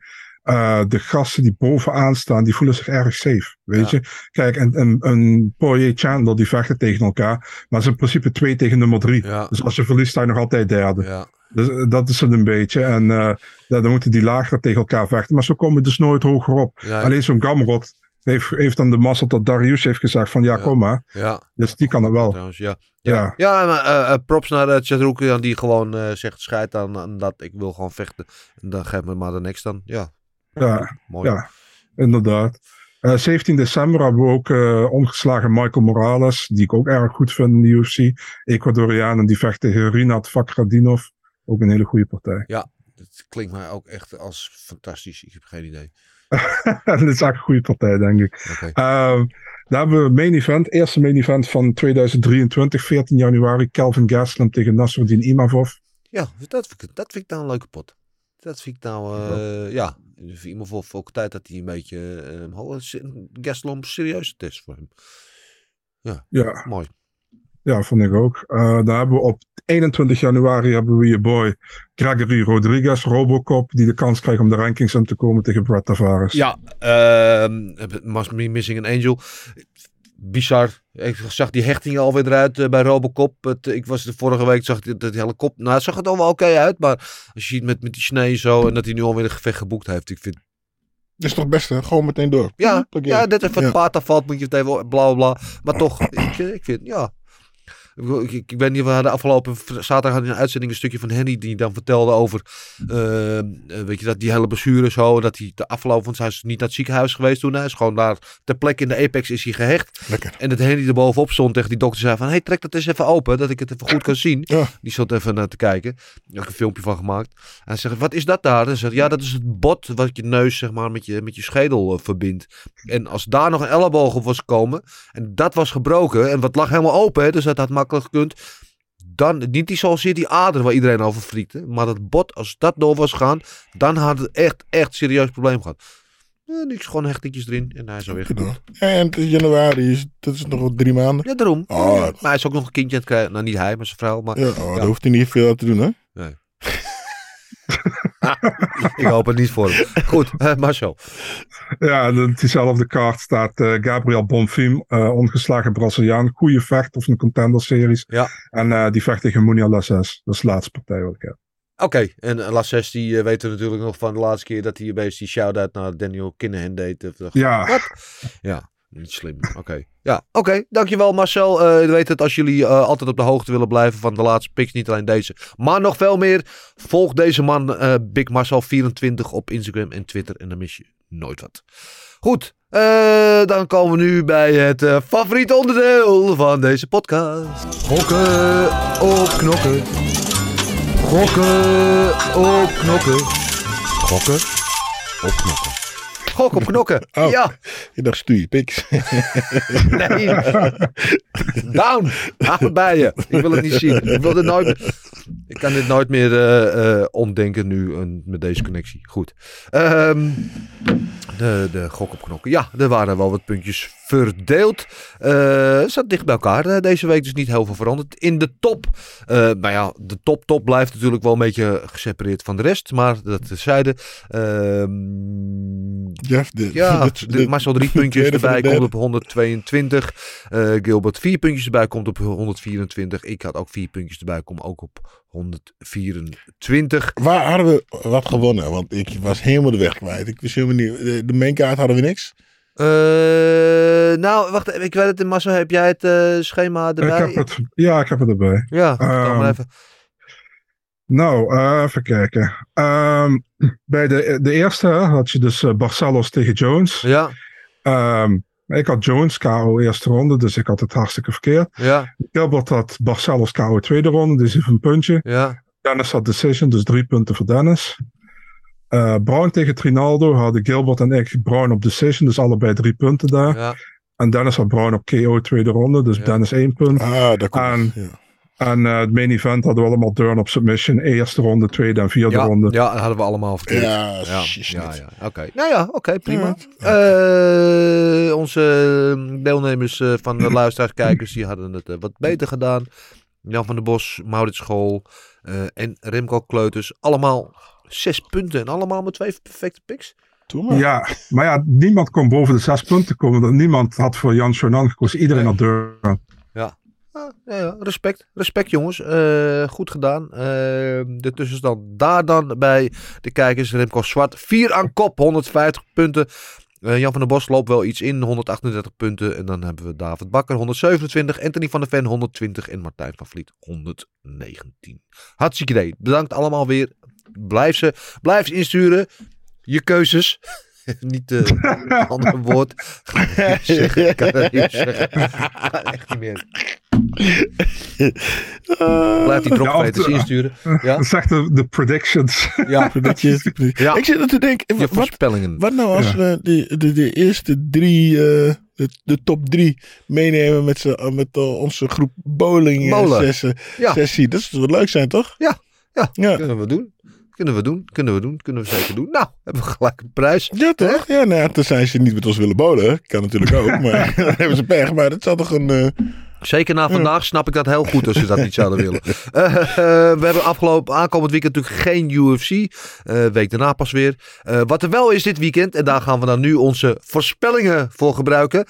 De gasten die bovenaan staan, die voelen zich erg safe. Weet Ja. je? Kijk, en, en, en Poirier Chandler, die vechten tegen elkaar. Maar het is in principe twee tegen nummer drie. Ja, Dus als je verliest, sta je nog altijd derde. ja. Dus dat is het een beetje. En ja, dan moeten die lager tegen elkaar vechten. Maar zo komen we dus nooit hoger op. ja, Alleen zo'n Gamrot heeft, heeft dan de massa dat Darius heeft gezegd van ja, kom maar. ja. Dus die kan het wel. Trouwens, ja. Ja, Ja. maar eh, eh, props naar uh, die gewoon zegt scheid aan, aan dat ik wil gewoon vechten. En dan geef me maar de next dan. Ja, Ja, mooi. ja inderdaad. Eh, 17 december hebben we ook eh, omgeslagen Michael Morales, die ik ook erg goed vind in de UFC. Ecuadoriaan en die vecht tegen Rinat Fakradinov. Ook een hele goede partij. Ja, dat klinkt mij ook echt als fantastisch. Ik heb geen idee. dat is echt een goede partij, denk ik. Oké. Ehm, daar hebben we main event, eerste main event van 2023, 14 januari. Kelvin Gastelum tegen Nasruddin Imavov. Ja, dat vind, ik, dat vind ik nou een leuke pot. Dat vind ik nou, eh, ja. Voor iemand voor ook tijd dat hij een beetje eh is. Gastelum een serieuze test voor hem. Ja, Mooi. Ja, vond ik ook. Eh daar hebben we op 21 januari hebben we je boy Gregory Rodriguez, Robocop, die de kans krijgt om de rankings in te komen tegen Brett Tavares. Ja, ehm Must Be Missing an Angel. Bizar. Ik zag die hechting alweer eruit eh, bij Robocop. Het, ik was de vorige week, zag ik dat helikopter. Nou, het zag het al wel oké uit. Maar als je ziet met, met die snee zo en dat hij nu alweer een gevecht geboekt heeft. Ik vind, Dat is toch best, hè? Gewoon meteen door. ja, ja, net even Ja. het paard afvalt, moet je het even bla bla bla. Maar toch, ik, ik vind, ja. Ik, ik, weet niet, we hadden afgelopen zaterdag hadden we een uitzending een stukje van Henny die dan vertelde over, eh, eh, weet je, dat die hele blessure zo, dat hij de afgelopen, want hij is niet naar het ziekenhuis geweest toen, hij is gewoon daar ter plekke in de Apex is hij gehecht. Lekker. En dat Henny er bovenop stond tegen die dokter zei van, hey, trek dat eens even open, dat ik het even goed kan zien. Ja. Die zat even naar te kijken. Daar heb ik een filmpje van gemaakt. En hij zegt, wat is dat daar? En hij zegt, ja, dat is het bot wat je neus zeg maar met je, met je schedel eh, verbindt. En als daar nog een elleboog op was gekomen en dat was gebroken en wat lag helemaal open, hè, dus dat had makkelijk gekund. Dan, niet die zozeer die ader waar iedereen over friekte, maar dat bot, als dat door was gegaan, dan had het echt, echt serieus probleem gehad. Eh, niks, gewoon hechtetjes erin en hij is alweer Gedaan. En het is januari, is, dat is nog wel drie maanden. Ja, daarom. Oh. Maar hij is ook nog een kindje aan het krijgen. Nou, niet hij, maar zijn vrouw. Maar Ja, oh, daar hoeft hij niet veel aan te doen, hè? ik hoop het niet voor hem. Goed, eh, Marcel. Ja, de- diezelfde kaart staat eh, Gabriel Bonfim, eh, ongeslagen Braziliaan. Goede vecht of een contender series. Ja. En die vecht tegen Munia Lasses. Dat is de laatste partij wat ik heb. Oké, en uh, Lasses, die weten we natuurlijk nog van de laatste keer dat hij een beetje die shout-out naar Daniel Kinnahan deed. Ja. Wat? Ja, niet slim. Oké. Ja, oké. Dankjewel Marcel. Eh weet het, als jullie eh, altijd op de hoogte willen blijven van de laatste picks, niet alleen deze, maar nog veel meer. Volg deze man, eh, Big Marcel24 op Instagram en Twitter en dan mis je nooit wat. Goed, eh, dan komen we nu bij het eh, favoriete onderdeel van deze podcast. Gokken op knokken. Gokken op knokken. Gokken op knokken. Gok op knokken. Oh. Ja. Je dacht, stuur je piks. Nee. Down. Het bij je. Ik wil het niet zien. Ik wil dit nooit. Ik kan dit nooit meer eh, ontdenken nu eh, met deze connectie. Goed. Ehm, de, de gok op knokken. Ja, er waren wel wat puntjes verdeeld. Het zat dicht bij elkaar deze week, dus niet heel veel veranderd. In de top. nou ja, de top top blijft natuurlijk wel een beetje gesepareerd van de rest. Maar dat terzijde. Ehm Jeff, de, ja, de- de, Marcel drie puntjes erbij komt op 122. Eh, Gilbert vier puntjes erbij komt op 124. Ik had ook vier puntjes erbij, kom ook op 124. Waar hadden we wat gewonnen? Want ik was helemaal de weg kwijt. Ik wist helemaal niet. De, de mainkaart hadden we niks. Eh, nou, wacht, even, ik weet het, Marcel, heb jij het eh, schema erbij? Ik heb het, ja, ik heb het erbij. Ja, vertel maar Ehm, even. Nou, eh, even kijken. Ehm, bij de, de eerste had je dus Barcelos tegen Jones. Ja, Ehm, ik had Jones KO eerste ronde, dus ik had het hartstikke verkeerd. ja, Gilbert had Barcelos KO tweede ronde, dus even een puntje. ja. Dennis had decision, dus drie punten voor Dennis. Eh Brown tegen Trinaldo hadden Gilbert en ik Brown op decision, dus allebei drie punten daar. ja. En Dennis had Brown op KO tweede ronde, dus Ja. Dennis één punt. Ah, daar komt En-. Ja. En eh, het main event hadden we allemaal Durn op submission. Eerste ronde, tweede en vierde Ja, ronde. ja, dat hadden we allemaal verkeerd. Ja, ja, shit. ja, ja. Oké, nou ja, oké, prima. Ja. Eh, onze deelnemers eh, van de luisteraars, kijkers, die hadden het wat beter gedaan. Jan van der Bos, Maurits School eh, en Remco Kleuters. Allemaal zes punten en allemaal met twee perfecte picks. Maar. Ja, maar ja, niemand kon boven de zes punten komen. want Niemand had voor Jan Chonan gekozen. Iedereen Nee. had Durn. Ah, respect, respect jongens. Eh, goed gedaan. Eh, de tussenstand daar dan bij de kijkers. Remco Zwart, 4 aan kop, 150 punten. Eh, Jan van der Bos loopt wel iets in, 138 punten. En dan hebben we David Bakker, 127. Anthony van der Ven, 120. En Martijn van Vliet, 119. Hartstikke idee. Bedankt allemaal weer. Blijf ze, blijf ze insturen. Je keuzes. niet eh, een ander woord. Ik niet zeggen. Ik kan het niet zeggen. Echt niet meer. Blijf die Ja, dropveters of- insturen. Ja, Dat zegt de, de predictions. ja. Predictions. Ja. Ik zit er te denken, Je wat, voorspellingen. wat nou als Ja. we de, de, de eerste drie, eh, de, de top drie meenemen met, z'n- met eh, onze groep bowling eh, Ja. sessie. Dat zou leuk zijn, toch? Ja, ja. Ja, Kunnen we doen. Kunnen we doen. Kunnen we doen. Kunnen we zeker doen. Nou, hebben we gelijk een prijs. ja toch? Ja, nou tenzij ze niet met ons willen bowlen. Kan natuurlijk ook, maar dan hebben ze pech. Maar dat zou toch een... eh, Zeker na vandaag snap ik dat heel goed als ze dat niet zouden willen. Eh, eh, we hebben afgelopen aankomend weekend natuurlijk geen UFC. Week daarna pas weer. Wat er wel is dit weekend, en daar gaan we dan nu onze voorspellingen voor gebruiken,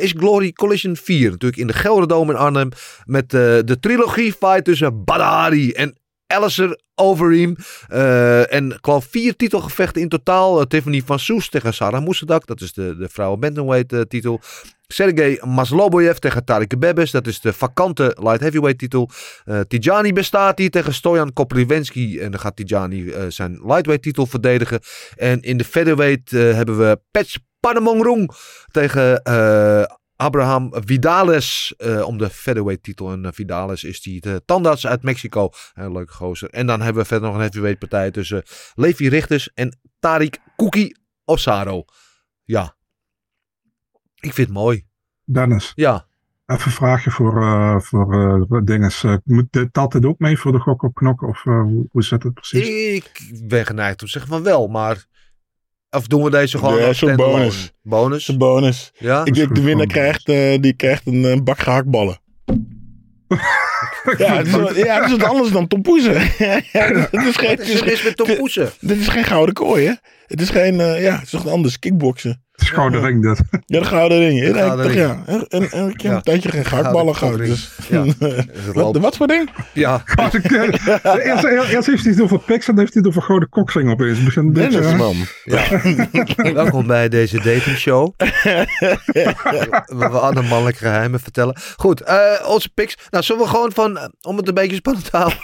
is Glory Collision 4. Natuurlijk in de Gelderdome in Arnhem. Met de trilogie fight tussen Badari en Alistair Overeem. Eh, en geloof vier titelgevechten in totaal. Eh, Tiffany van Soes tegen Sarah Moesadak. Dat is de, de vrouwen bantamweight eh, titel. Sergej Masloboyev tegen Tarik Bebes. Dat is de vakante light heavyweight titel. Tijani Bestati tegen Stojan Koprivensky. En dan gaat Tijani zijn lightweight titel verdedigen. En in de featherweight hebben we Pets Panamongrong tegen eh, Abraham Vidales eh, om de featherweight titel. En eh, Vidales is die de tandarts uit Mexico. Een leuke gozer. En dan hebben we verder nog een heavyweight partij tussen Levi Richters en Tarik Kuki Osaro. Ja. Ik vind het mooi. Dennis, Ja. even een vraagje voor, eh voor eh dinges. Eh, moet dit, dit ook mee voor de gok op knokken? Of eh, hoe, hoe zit het precies? Ik ben geneigd om te zeggen van wel, maar... Of doen we deze gewoon Ja, als bonus. Bonus? een bonus. Ja? Ik denk de winnaar krijgt, eh, die krijgt een, eh, bak gehaktballen. Ja, het is, wat- ja, het is wat anders dan tompoezen. het is geen, het is met dit is geen gouden kooi, hè? Het is geen, eh, ja, het is toch anders, kickboksen. Schouderring dit. Ja, de gouden ring. Ja, gouden toch, ring. ja. En, en, en ik heb Ja. een tijdje geen gehaktballen gehad. Dus, Ja. wat, wat voor ding? Ja. Als ik, eh, eerst, eerst heeft hij het over piks en dan heeft hij het over gouden koksring opeens. Het begint een beetje, man. ja. Welkom bij deze datingshow. Waar we alle mannelijke geheimen vertellen. Goed, eh, onze picks. Nou, zullen we gewoon van, eh, om het een beetje spannend te houden.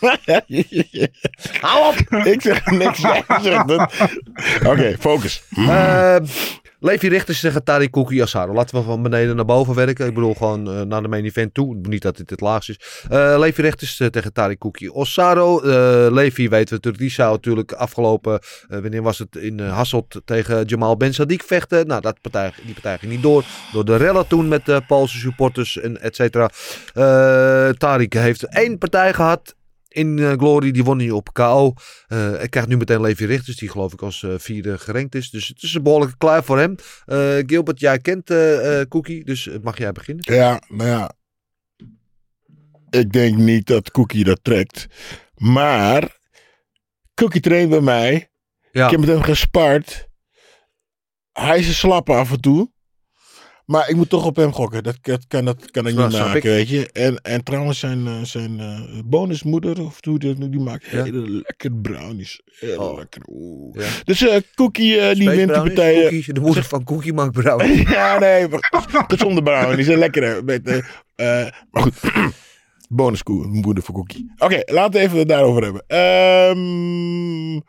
Hou op! ik zeg niks. Oké, focus. Eh, Levi Richters tegen Tari Kuki Asaro. Laten we van beneden naar boven werken. Ik bedoel gewoon eh, naar de main event toe. Niet dat dit het laagst is. Eh Levi Richters eh, tegen Tari Kuki Osaro. Eh Levi weten we natuurlijk. Die zou natuurlijk afgelopen... wanneer was het? In Hasselt tegen Jamal Ben Sadiq vechten. Nou, dat partij, die partij ging niet door. Door de rellen toen met de Poolse supporters en et cetera. Tariq heeft één partij gehad in eh, Glory. Die won hij op KO. Eh hij krijgt nu meteen Levi Richters, die geloof ik als eh, vierde gerankt is. Dus het is een behoorlijke klaar voor hem. Gilbert, jij kent Cookie, dus mag jij beginnen? Ja, nou ja. Ik denk niet dat Cookie dat trekt. Maar Cookie traint bij mij. Ja. Ik heb met hem gespart. Hij is een slappe af en toe. Maar ik moet toch op hem gokken. Dat, dat kan, dat kan ik niet maken, ik. weet je. En, en trouwens zijn, eh, zijn eh, bonusmoeder, of hoe die, die maakt Ja. hele lekker brownies. Heel Oh. lekker. Ja. Dus eh, Cookie die wint Brownies? partij. Cookie, de moeder van Cookie maakt Brown. ja, nee, gezonde brownies zijn lekker. Met, maar goed, bonuskoe, moeder voor Cookie. Oké, laten we even het daarover hebben. Ehm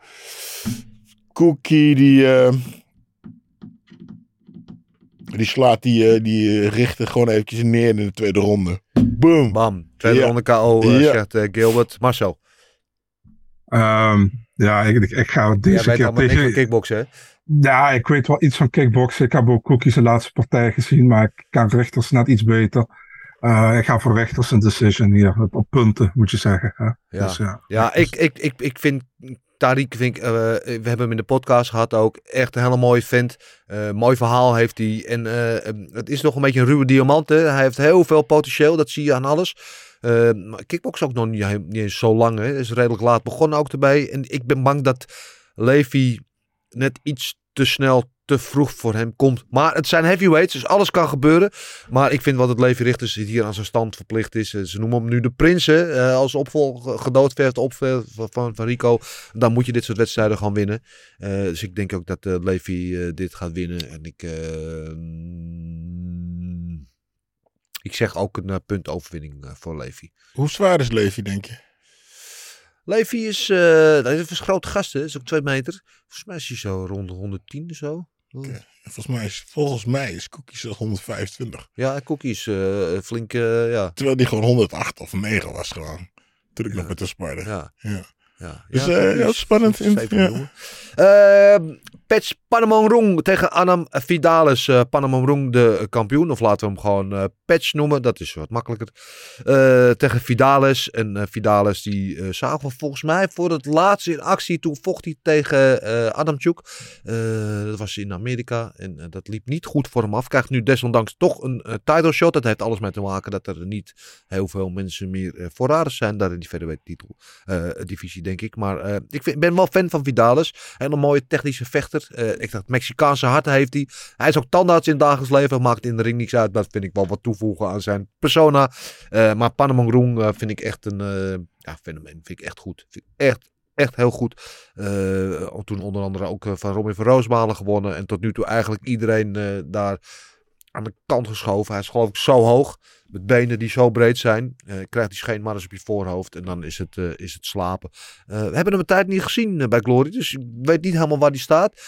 Cookie, die, die slaat die, eh, die eh, richten gewoon eventjes neer in de tweede ronde. Boom. Bam, tweede Ja. ronde KO, eh, Ja. zegt eh, Gilbert. Marcel, ehm, ja, ik, ik, ik ga jij deze keer niks tegen... kickboksen, hè? Ja, ik weet wel iets van kickboksen. Ik heb ook Cookies de laatste partij gezien, maar ik kan Richters net iets beter. Eh, ik ga voor Richters een decision hier, op, op punten moet je zeggen. Hè? Ja. Dus, ja, Ja, ik, ik, ik, ik vind Tariq, vind ik, eh, we hebben hem in de podcast gehad ook, echt een hele mooie vent. Eh, mooi verhaal heeft hij. En eh, eh, het is nog een beetje een ruwe diamant. Hè. Hij heeft heel veel potentieel, dat zie je aan alles. Eh maar kickbox ook nog niet, niet eens zo lang. Hè. Is redelijk laat begonnen ook erbij. En ik ben bang dat Levi net iets te snel, te vroeg voor hem komt. Maar het zijn heavyweights, dus alles kan gebeuren. Maar ik vind wat het Levi Richters hier aan zijn stand verplicht is. eh, Ze noemen hem nu de prins hè, eh, als opvolger, gedoodverfde opvolger van, van Rico. Dan moet je dit soort wedstrijden gaan winnen. Eh, dus ik denk ook dat eh, Levi dit gaat winnen. En ik, mm, ik zeg ook een puntoverwinning eh, voor Levi. Hoe zwaar is Levi, denk je? Levi is, dat is een grote gast, hè? is ook twee meter. Volgens mij is hij zo rond de 110 of zo. Volgens mij is, volgens mij is Cookies zelfs 125. Ja, Cookie is eh, flink, eh, ja. Terwijl die gewoon 108 of 9 was gewoon. Toen ik nog met de sparde. Ja. ja. Ja, Dus ja, eh, Cookie ja, is- spannend. In, ja. Patch Panamong tegen Anam Vidales. Eh Panamong de kampioen. Of laten we hem gewoon eh, Patch noemen. Dat is wat makkelijker. Eh, tegen Vidales. En eh, Vidales die eh, zagen we volgens mij voor het laatst in actie. Toen vocht hij tegen eh Adamchuk. Eh, dat was in Amerika. En eh, dat liep niet goed voor hem af. Krijgt nu desondanks toch een eh, title shot. Dat heeft alles mee te maken dat er niet heel veel mensen meer eh, voorradig zijn. Daar in die featherweight titel eh, divisie denk ik. Maar eh, ik ben wel fan van Vidales. Hele mooie technische vechter. Eh, ik dacht, Mexicaanse hart heeft hij. Hij is ook tandarts in het dagelijks leven. Maakt in de ring niks uit. Dat vind ik wel wat toevoegen aan zijn persona. Eh, maar Panamong eh, vind ik echt een ja, fenomeen. Vind ik echt goed. Echt, echt heel goed. Toen onder andere ook van Robin van Roosmalen gewonnen. En tot nu toe eigenlijk iedereen daar aan de kant geschoven. Hij is geloof ik zo hoog. Met benen die zo breed zijn. eh, krijgt hij scheen maar op je voorhoofd. En dan is het, eh, is het slapen. Eh, we hebben hem een tijd niet gezien bij Glory. Dus ik weet niet helemaal waar hij staat.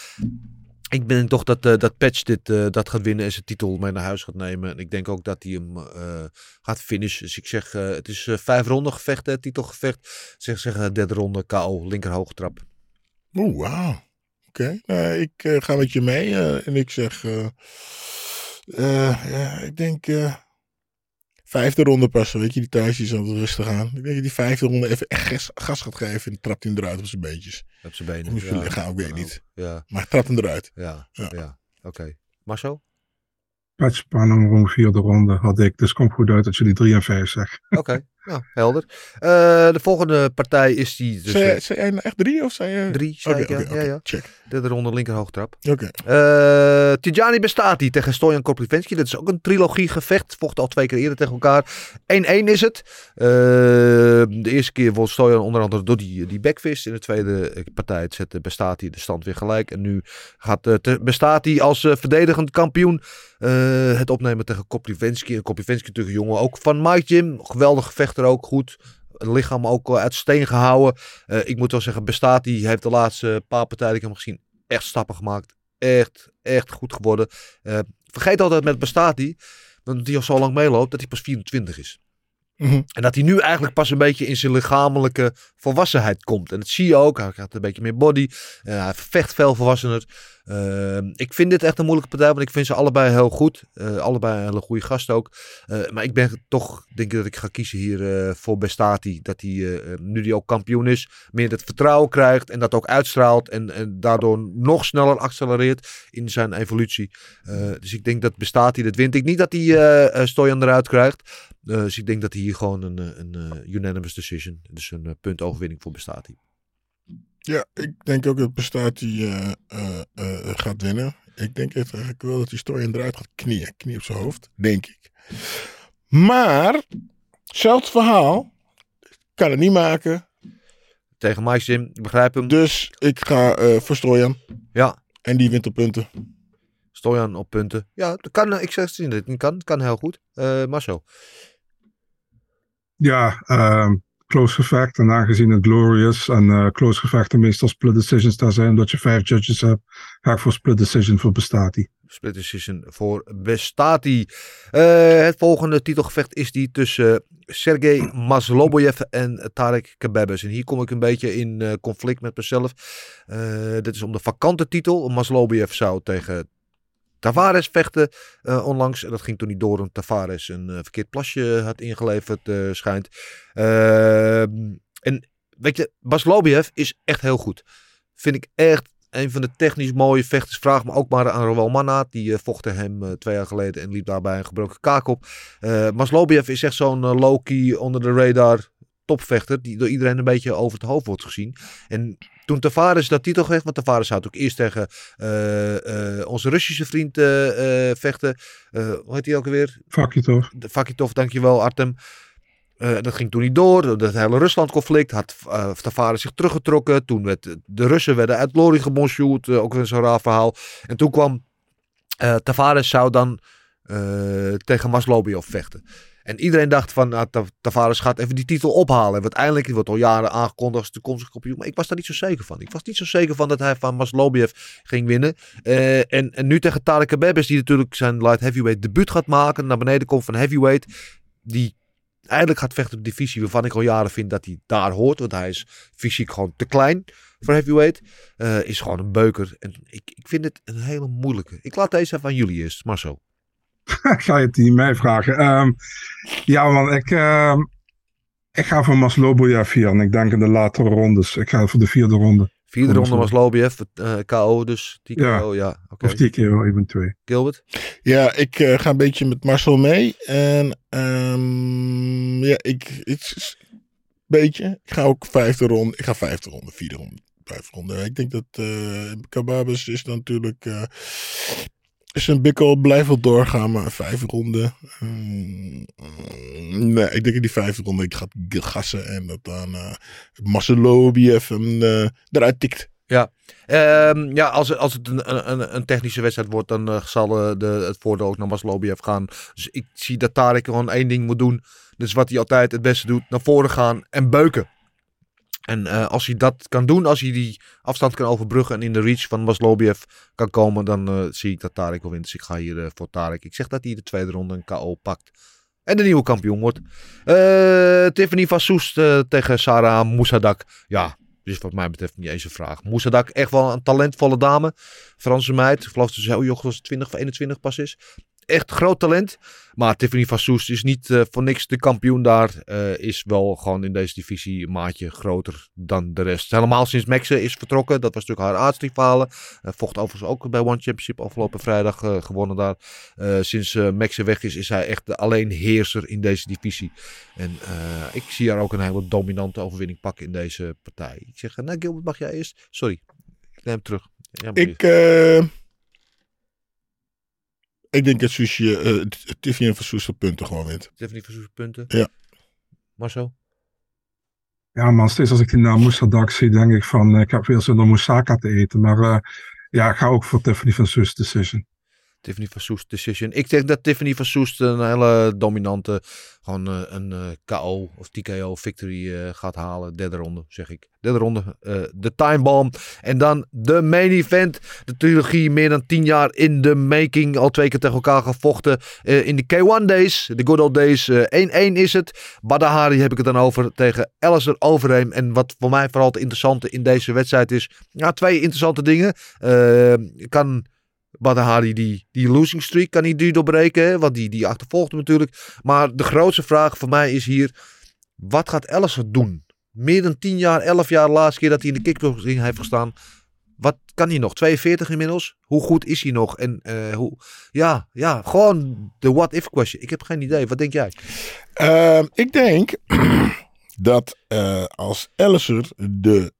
Ik ben toch dat, dat Patch dit dat gaat winnen en zijn titel mee naar huis gaat nemen. En ik denk ook dat hij hem gaat finishen. Dus ik zeg, het is vijf ronden gevecht, titelgevecht. Zeg, zeg derde ronde KO, linker hoogtrap. Oeh. Oké, nou, ik ga met je mee en ik zeg, ja, ik denk eh, vijfde ronde pas, weet je, die thuis is altijd rustig aan. Ik denk dat die vijfde ronde even echt gas, gas gaat geven en trapt hij hem eruit op zijn beentjes. Op zijn benen. Of zijn lichaam, ik weet kan niet. Ja, Maar trapt hem eruit. ja, Ja. ja. Oké. Marcel? Patch Panamong vierde ronde had ik. Dus komt goed uit dat jullie 3 en 5 zeggen. Oké, nou, helder. Eh, de volgende partij is die... Dus, zei, eh, jij- zei nou echt drie of zei je? Drie, zei Oké, ik, ja. Ja, ja. Check. Derde ronde linker hoogtrap. Oké. Eh Tijani Bestati tegen Stojan Koplivensky. Dat is ook een trilogie gevecht. Vochten al twee keer eerder tegen elkaar. 1-1 is het. Eh, de eerste keer won Stojan onder andere door die, die backfist. In de tweede partij zette Bestati de stand weer gelijk. En nu gaat te- Bestati als verdedigend kampioen het opnemen tegen Koplivensky. En Koplivensky natuurlijk een jongen ook van Mike Jim. Geweldig vechter ook, goed. Het lichaam ook uit steen gehouden. Eh, ik moet wel zeggen, Bestati heeft de laatste paar partijen die ik hem gezien echt stappen gemaakt. Echt, echt goed geworden. Eh, vergeet altijd met Bestati, want die al zo lang meeloopt, dat hij pas 24 is. Mhm. En dat hij nu eigenlijk pas een beetje in zijn lichamelijke volwassenheid komt. En dat zie je ook. Hij krijgt een beetje meer body. Eh, hij vecht veel volwassener. Eh, ik vind dit echt een moeilijke partij. Want ik vind ze allebei heel goed. Eh, allebei een hele goede gast ook. Eh, maar ik ben toch, denk ik dat ik ga kiezen hier voor Bestati. Dat hij, nu hij ook kampioen is, meer het vertrouwen krijgt. En dat ook uitstraalt. En, en daardoor nog sneller accelereert in zijn evolutie. Dus ik denk dat Bestati dit wint. Ik niet dat hij Stojan eruit krijgt. Dus ik denk dat hij hier gewoon een, eh, een, eh, unanimous decision. Dus een eh, punt overwinning voor Bestati. Ja, ik denk ook dat eh, eh, gaat winnen. Ik denk echt eigenlijk wel dat die Stoyan eruit gaat knieën. Knie op zijn hoofd, denk ik. Maar, zelfs verhaal. Kan het niet maken. Tegen Mike Jim, ik begrijp hem. Dus ik ga voor Stoyan. Ja, En die wint op punten. Stojan op punten. Ja, dat kan. Ik zeg het niet dat kan. Kan heel goed. Marcel. Ja, ehm, close gevecht. En aangezien het glorious en eh, close gevechten meestal split decisions daar zijn, omdat je vijf judges hebt, ga ik voor split decision voor Bestati. Split decision voor Bestati. Eh, het volgende titelgevecht is die tussen Sergej Masloboyev en Tarek Kebabes. En hier kom ik een beetje in eh, conflict met mezelf. Eh, dit is om de vakante titel. Masloboyev zou tegen Tavares vechten eh, onlangs. Dat ging toen niet door omdat Tavares een eh, verkeerd plasje had ingeleverd, eh, schijnt. Ehm, en weet je, Maslobiev is echt heel goed. Vind ik echt een van de technisch mooie vechters. Vraag me ook maar aan Roel Mannaat. Die vocht tegen hem twee jaar geleden en liep daarbij een gebroken kaak op. Eh Maslobiev is echt zo'n low-key, onder de radar topvechter. Die door iedereen een beetje over het hoofd wordt gezien. En toen Tavares dat titel kreeg, want Tavares zou ook eerst tegen eh, eh, onze Russische vriend eh, vechten. Hoe heet hij ook alweer? Toch? De Fakitov, dankjewel Artem. Dat ging toen niet door. Dat hele Rusland-conflict had eh Tavares zich teruggetrokken. Toen werd de Russen werden uit Glory gebonjourd. eh, ook weer zo'n raar verhaal. En toen kwam Tavares zou dan tegen Maslobiov vechten. En iedereen dacht van, nou, Ta- Tavares gaat even die titel ophalen. En uiteindelijk wordt al jaren aangekondigd als toekomstig kampioen. Maar ik was daar niet zo zeker van. Ik was niet zo zeker van dat hij van Maslobiev ging winnen. Eh, en, nu tegen Tarek Abebes, die natuurlijk zijn light heavyweight debuut gaat maken. Naar beneden komt van heavyweight. Die eindelijk gaat vechten op de divisie waarvan ik al jaren vind dat hij daar hoort. Want hij is fysiek gewoon te klein voor heavyweight. Eh, is gewoon een beuker. En ik, ik vind het een hele moeilijke. Ik laat deze even aan jullie eerst, Marcel. Ik ga je het niet mij vragen. Ehm, ja, man, ik, ehm, ik ga voor Maslobojev hier. En ik denk in de latere rondes. Ik ga voor de vierde ronde. Vierde ronde was eh KO dus. Die Ja. KO, ja. Oké. Of die keer even twee. Gilbert? Ja, ik eh, ga een beetje met Marcel mee. En ehm, ja, ik, het een beetje. Ik ga ook vijfde ronde. Ik ga vijfde ronde, vierde ronde, vijfde ronde. Ik denk dat eh Kababes is dan natuurlijk. Eh een bikkel, blijft wel doorgaan, maar vijfde ronde. mm, mm, nee, ik denk in die vijfde ronde ik ga gassen en dat dan eh Marcelobiev hem eh, eruit tikt. Ehm, ja, als, als het een, een, een technische wedstrijd wordt, dan eh, zal eh, de, het voordeel ook naar Maslobiev gaan. Dus ik zie dat Tarek gewoon één ding moet doen. Dus wat hij altijd het beste doet, naar voren gaan en beuken. En eh, als hij dat kan doen, als hij die afstand kan overbruggen en in de reach van Maslobiev kan komen, dan eh, zie ik dat Tarek wel wint. Dus ik ga hier eh, voor Tarek. Ik zeg dat hij de tweede ronde een KO pakt. En de nieuwe kampioen wordt. Tiffany van Soest tegen Sarah Moussadak. Ja, dus wat mij betreft niet eens een vraag. Moussadak, echt wel een talentvolle dame. Franse meid. Ik geloof ze heel jong als 20 of 21 pas is. Echt groot talent. Maar Tiffany van Soest is niet eh, voor niks de kampioen daar. Eh, is wel gewoon in deze divisie een maatje groter dan de rest. Helemaal sinds Maxe is vertrokken. Dat was natuurlijk haar aardsrivale. Eh vocht overigens ook bij One Championship afgelopen vrijdag gewonnen daar. Sinds Maxe weg is, is hij echt de alleenheerser in deze divisie. En ik zie haar ook een hele dominante overwinning pakken in deze partij. Ik zeg, nou Gilbert, mag jij eerst? Sorry, ik neem het terug. Ja, Ik, ik denk dat Sushi, eh Tiffany van Soes op punten gewoon wint. Tiffany van Soes punten. Ja. Marcel? Ja, man, steeds als ik die naam Moussadak zie, denk ik van, eh, ik heb veel zin om moussaka te eten. Maar eh, ja, ik ga ook voor Tiffany van Sus Decision. Tiffany van Soest decision. Ik denk dat Tiffany van Soest een hele dominante, gewoon eh, een eh, KO of TKO victory eh, gaat halen. Derde ronde, zeg ik. Derde ronde, de time bomb. En dan de main event. De trilogie meer dan tien jaar in de making. Al twee keer tegen elkaar gevochten in de K1 days. De good old days. eh, 1-1 is het. Badahari heb ik het dan over tegen Alistair Overeem. En wat voor mij vooral het interessante in deze wedstrijd is. Ja, twee interessante dingen. Eh, kan Badahari die, die losing streak kan hij doorbreken. Want die, die achtervolgt hem natuurlijk. Maar de grootste vraag voor mij is hier. Wat gaat Alistair doen? Meer dan 10 jaar, 11 jaar laatste keer dat hij in de kickboxing heeft gestaan. Wat kan hij nog? 42 inmiddels? Hoe goed is hij nog? En eh, hoe... Ja, ja, gewoon de what-if question. Ik heb geen idee. Wat denk jij? Ehm, ik denk dat eh, als Elliser de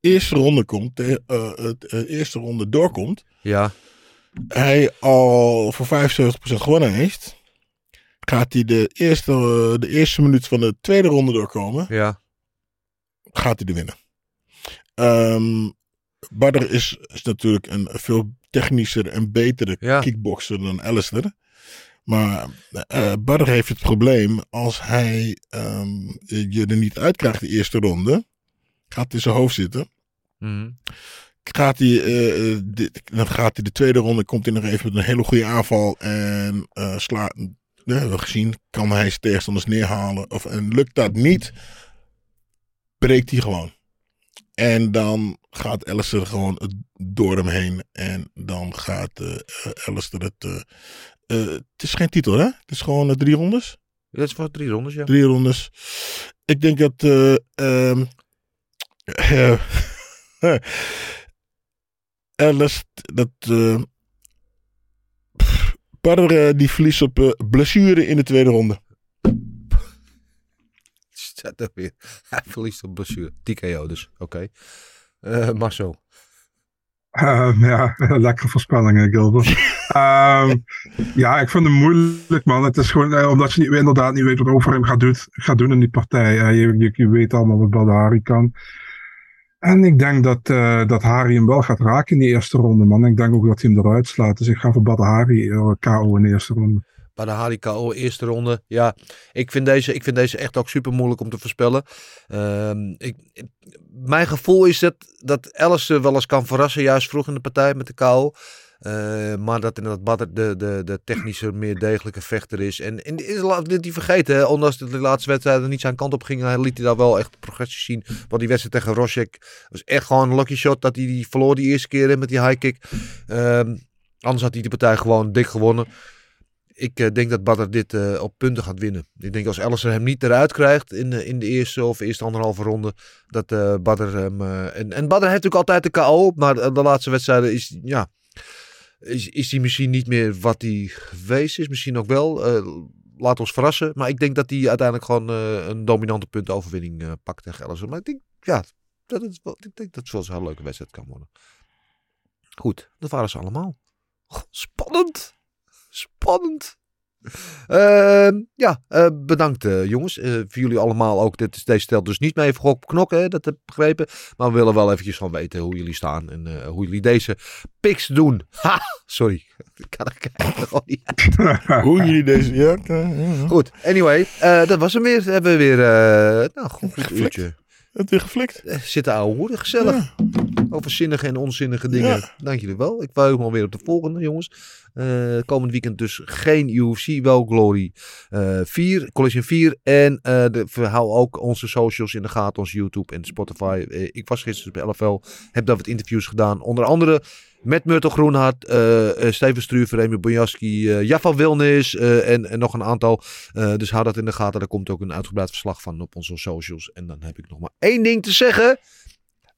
eerste ronde komt, de, eh, het eh, eerste ronde doorkomt, Ja, hij al voor 75% gewonnen heeft, gaat hij de eerste, eh, de eerste minuut van de tweede ronde doorkomen, ja. gaat hij er winnen. Badr is, is natuurlijk een veel technischer en betere Ja. kickboxer dan Alistair. Maar eh Badr heeft het probleem, als hij ehm, je er niet uitkrijgt de eerste ronde, gaat het in zijn hoofd zitten. Gaat hij, de- dan gaat hij de tweede ronde, komt hij nog even met een hele goede aanval en eh slaat. We hebben gezien, kan hij zijn tegenstanders neerhalen. Of, en lukt dat niet, breekt hij gewoon. En dan gaat Alistair gewoon het- door hem heen. En dan gaat eh eh, Alistair het... eh, het is geen titel, hè? Het is gewoon drie rondes. Dat is voor drie rondes, ja. Drie rondes. Ik denk dat... eh ehm eh, dat... eh Badr, eh, die verliest op eh, blessure in de tweede ronde. Zet er weer. Hij verliest op blessure. TKO dus. Oké. Eh, Marcel. Ehm, ja, lekkere voorspellingen, Gilbert. Ehm, ja, ik vind het moeilijk, man. Het is gewoon eh, omdat je niet, inderdaad niet weet wat Overeem gaat, doet, gaat doen in die partij. Eh, je, je, je weet allemaal wat Badahari kan. En ik denk dat, eh, dat Hari hem wel gaat raken in die eerste ronde, man. Ik denk ook dat hij hem eruit slaat. Dus ik ga voor Badahari eh, KO in de eerste ronde. Bij de Harry KO eerste ronde. Ja, ik vind deze, ik vind deze echt ook super moeilijk om te voorspellen. Ehm, ik- mijn gevoel is dat, dat Alice wel eens kan verrassen, juist vroeg in de partij met de KO. Eh, maar dat inderdaad Badr de, de, de technische, meer degelijke vechter is. En, en is, dit niet vergeten, ondanks dat de laatste wedstrijden niet zijn kant op gingen, liet hij daar wel echt progressie zien. Want die wedstrijd tegen Rosek was echt gewoon een lucky shot dat hij die verloor die eerste keer met die high kick. Ehm, anders had hij de partij gewoon dik gewonnen. Ik eh, denk dat Badr dit eh, op punten gaat winnen. Ik denk als Ellison hem niet eruit krijgt in, in de eerste of eerste anderhalve ronde, dat Badr hem... en, en Badr heeft natuurlijk altijd de KO, maar de laatste wedstrijden is, ja, is, is hij misschien niet meer wat hij geweest is. Misschien ook wel. Eh, laat ons verrassen. Maar ik denk dat hij uiteindelijk gewoon eh, een dominante puntoverwinning eh pakt tegen Ellison. Maar ik denk, ja, dat wel- ik denk dat het wel een leuke wedstrijd kan worden. Goed, dat waren ze allemaal. Spannend. Spannend. Ehm, ja, eh, bedankt eh, jongens. Eh, voor jullie allemaal ook. Dit, deze stelt dus niet mee voor gok knokken, hè, dat heb ik begrepen. Maar we willen wel eventjes gewoon weten hoe jullie staan en eh, hoe jullie deze picks doen. Ha, sorry. Ik kan er gewoon niet uit. Hoe jullie deze... Ja, oké, ja, ja. Goed, anyway, eh, dat was hem weer. We hebben weer eh nou, goed, goed uurtje Het weer geflikt. eh, zitten ouwe hoeden. Gezellig. Over zinnige en onzinnige dingen. Ja. Dank jullie wel. Ik wuig me alweer op de volgende, jongens. Eh, komend weekend dus geen UFC, wel Glory eh 4, Collision 4. En eh de, hou ook onze socials in de gaten, ons YouTube en Spotify. Eh, ik was gisteren bij LFL, heb daar wat interviews gedaan. Onder andere met Myrtle Groenhart, eh, Steven Struver, Remy Bonjaski, eh Jaffa Wilnis en, nog een aantal. Dus hou dat in de gaten. Daar komt ook een uitgebreid verslag van op onze socials. En dan heb ik nog maar één ding te zeggen.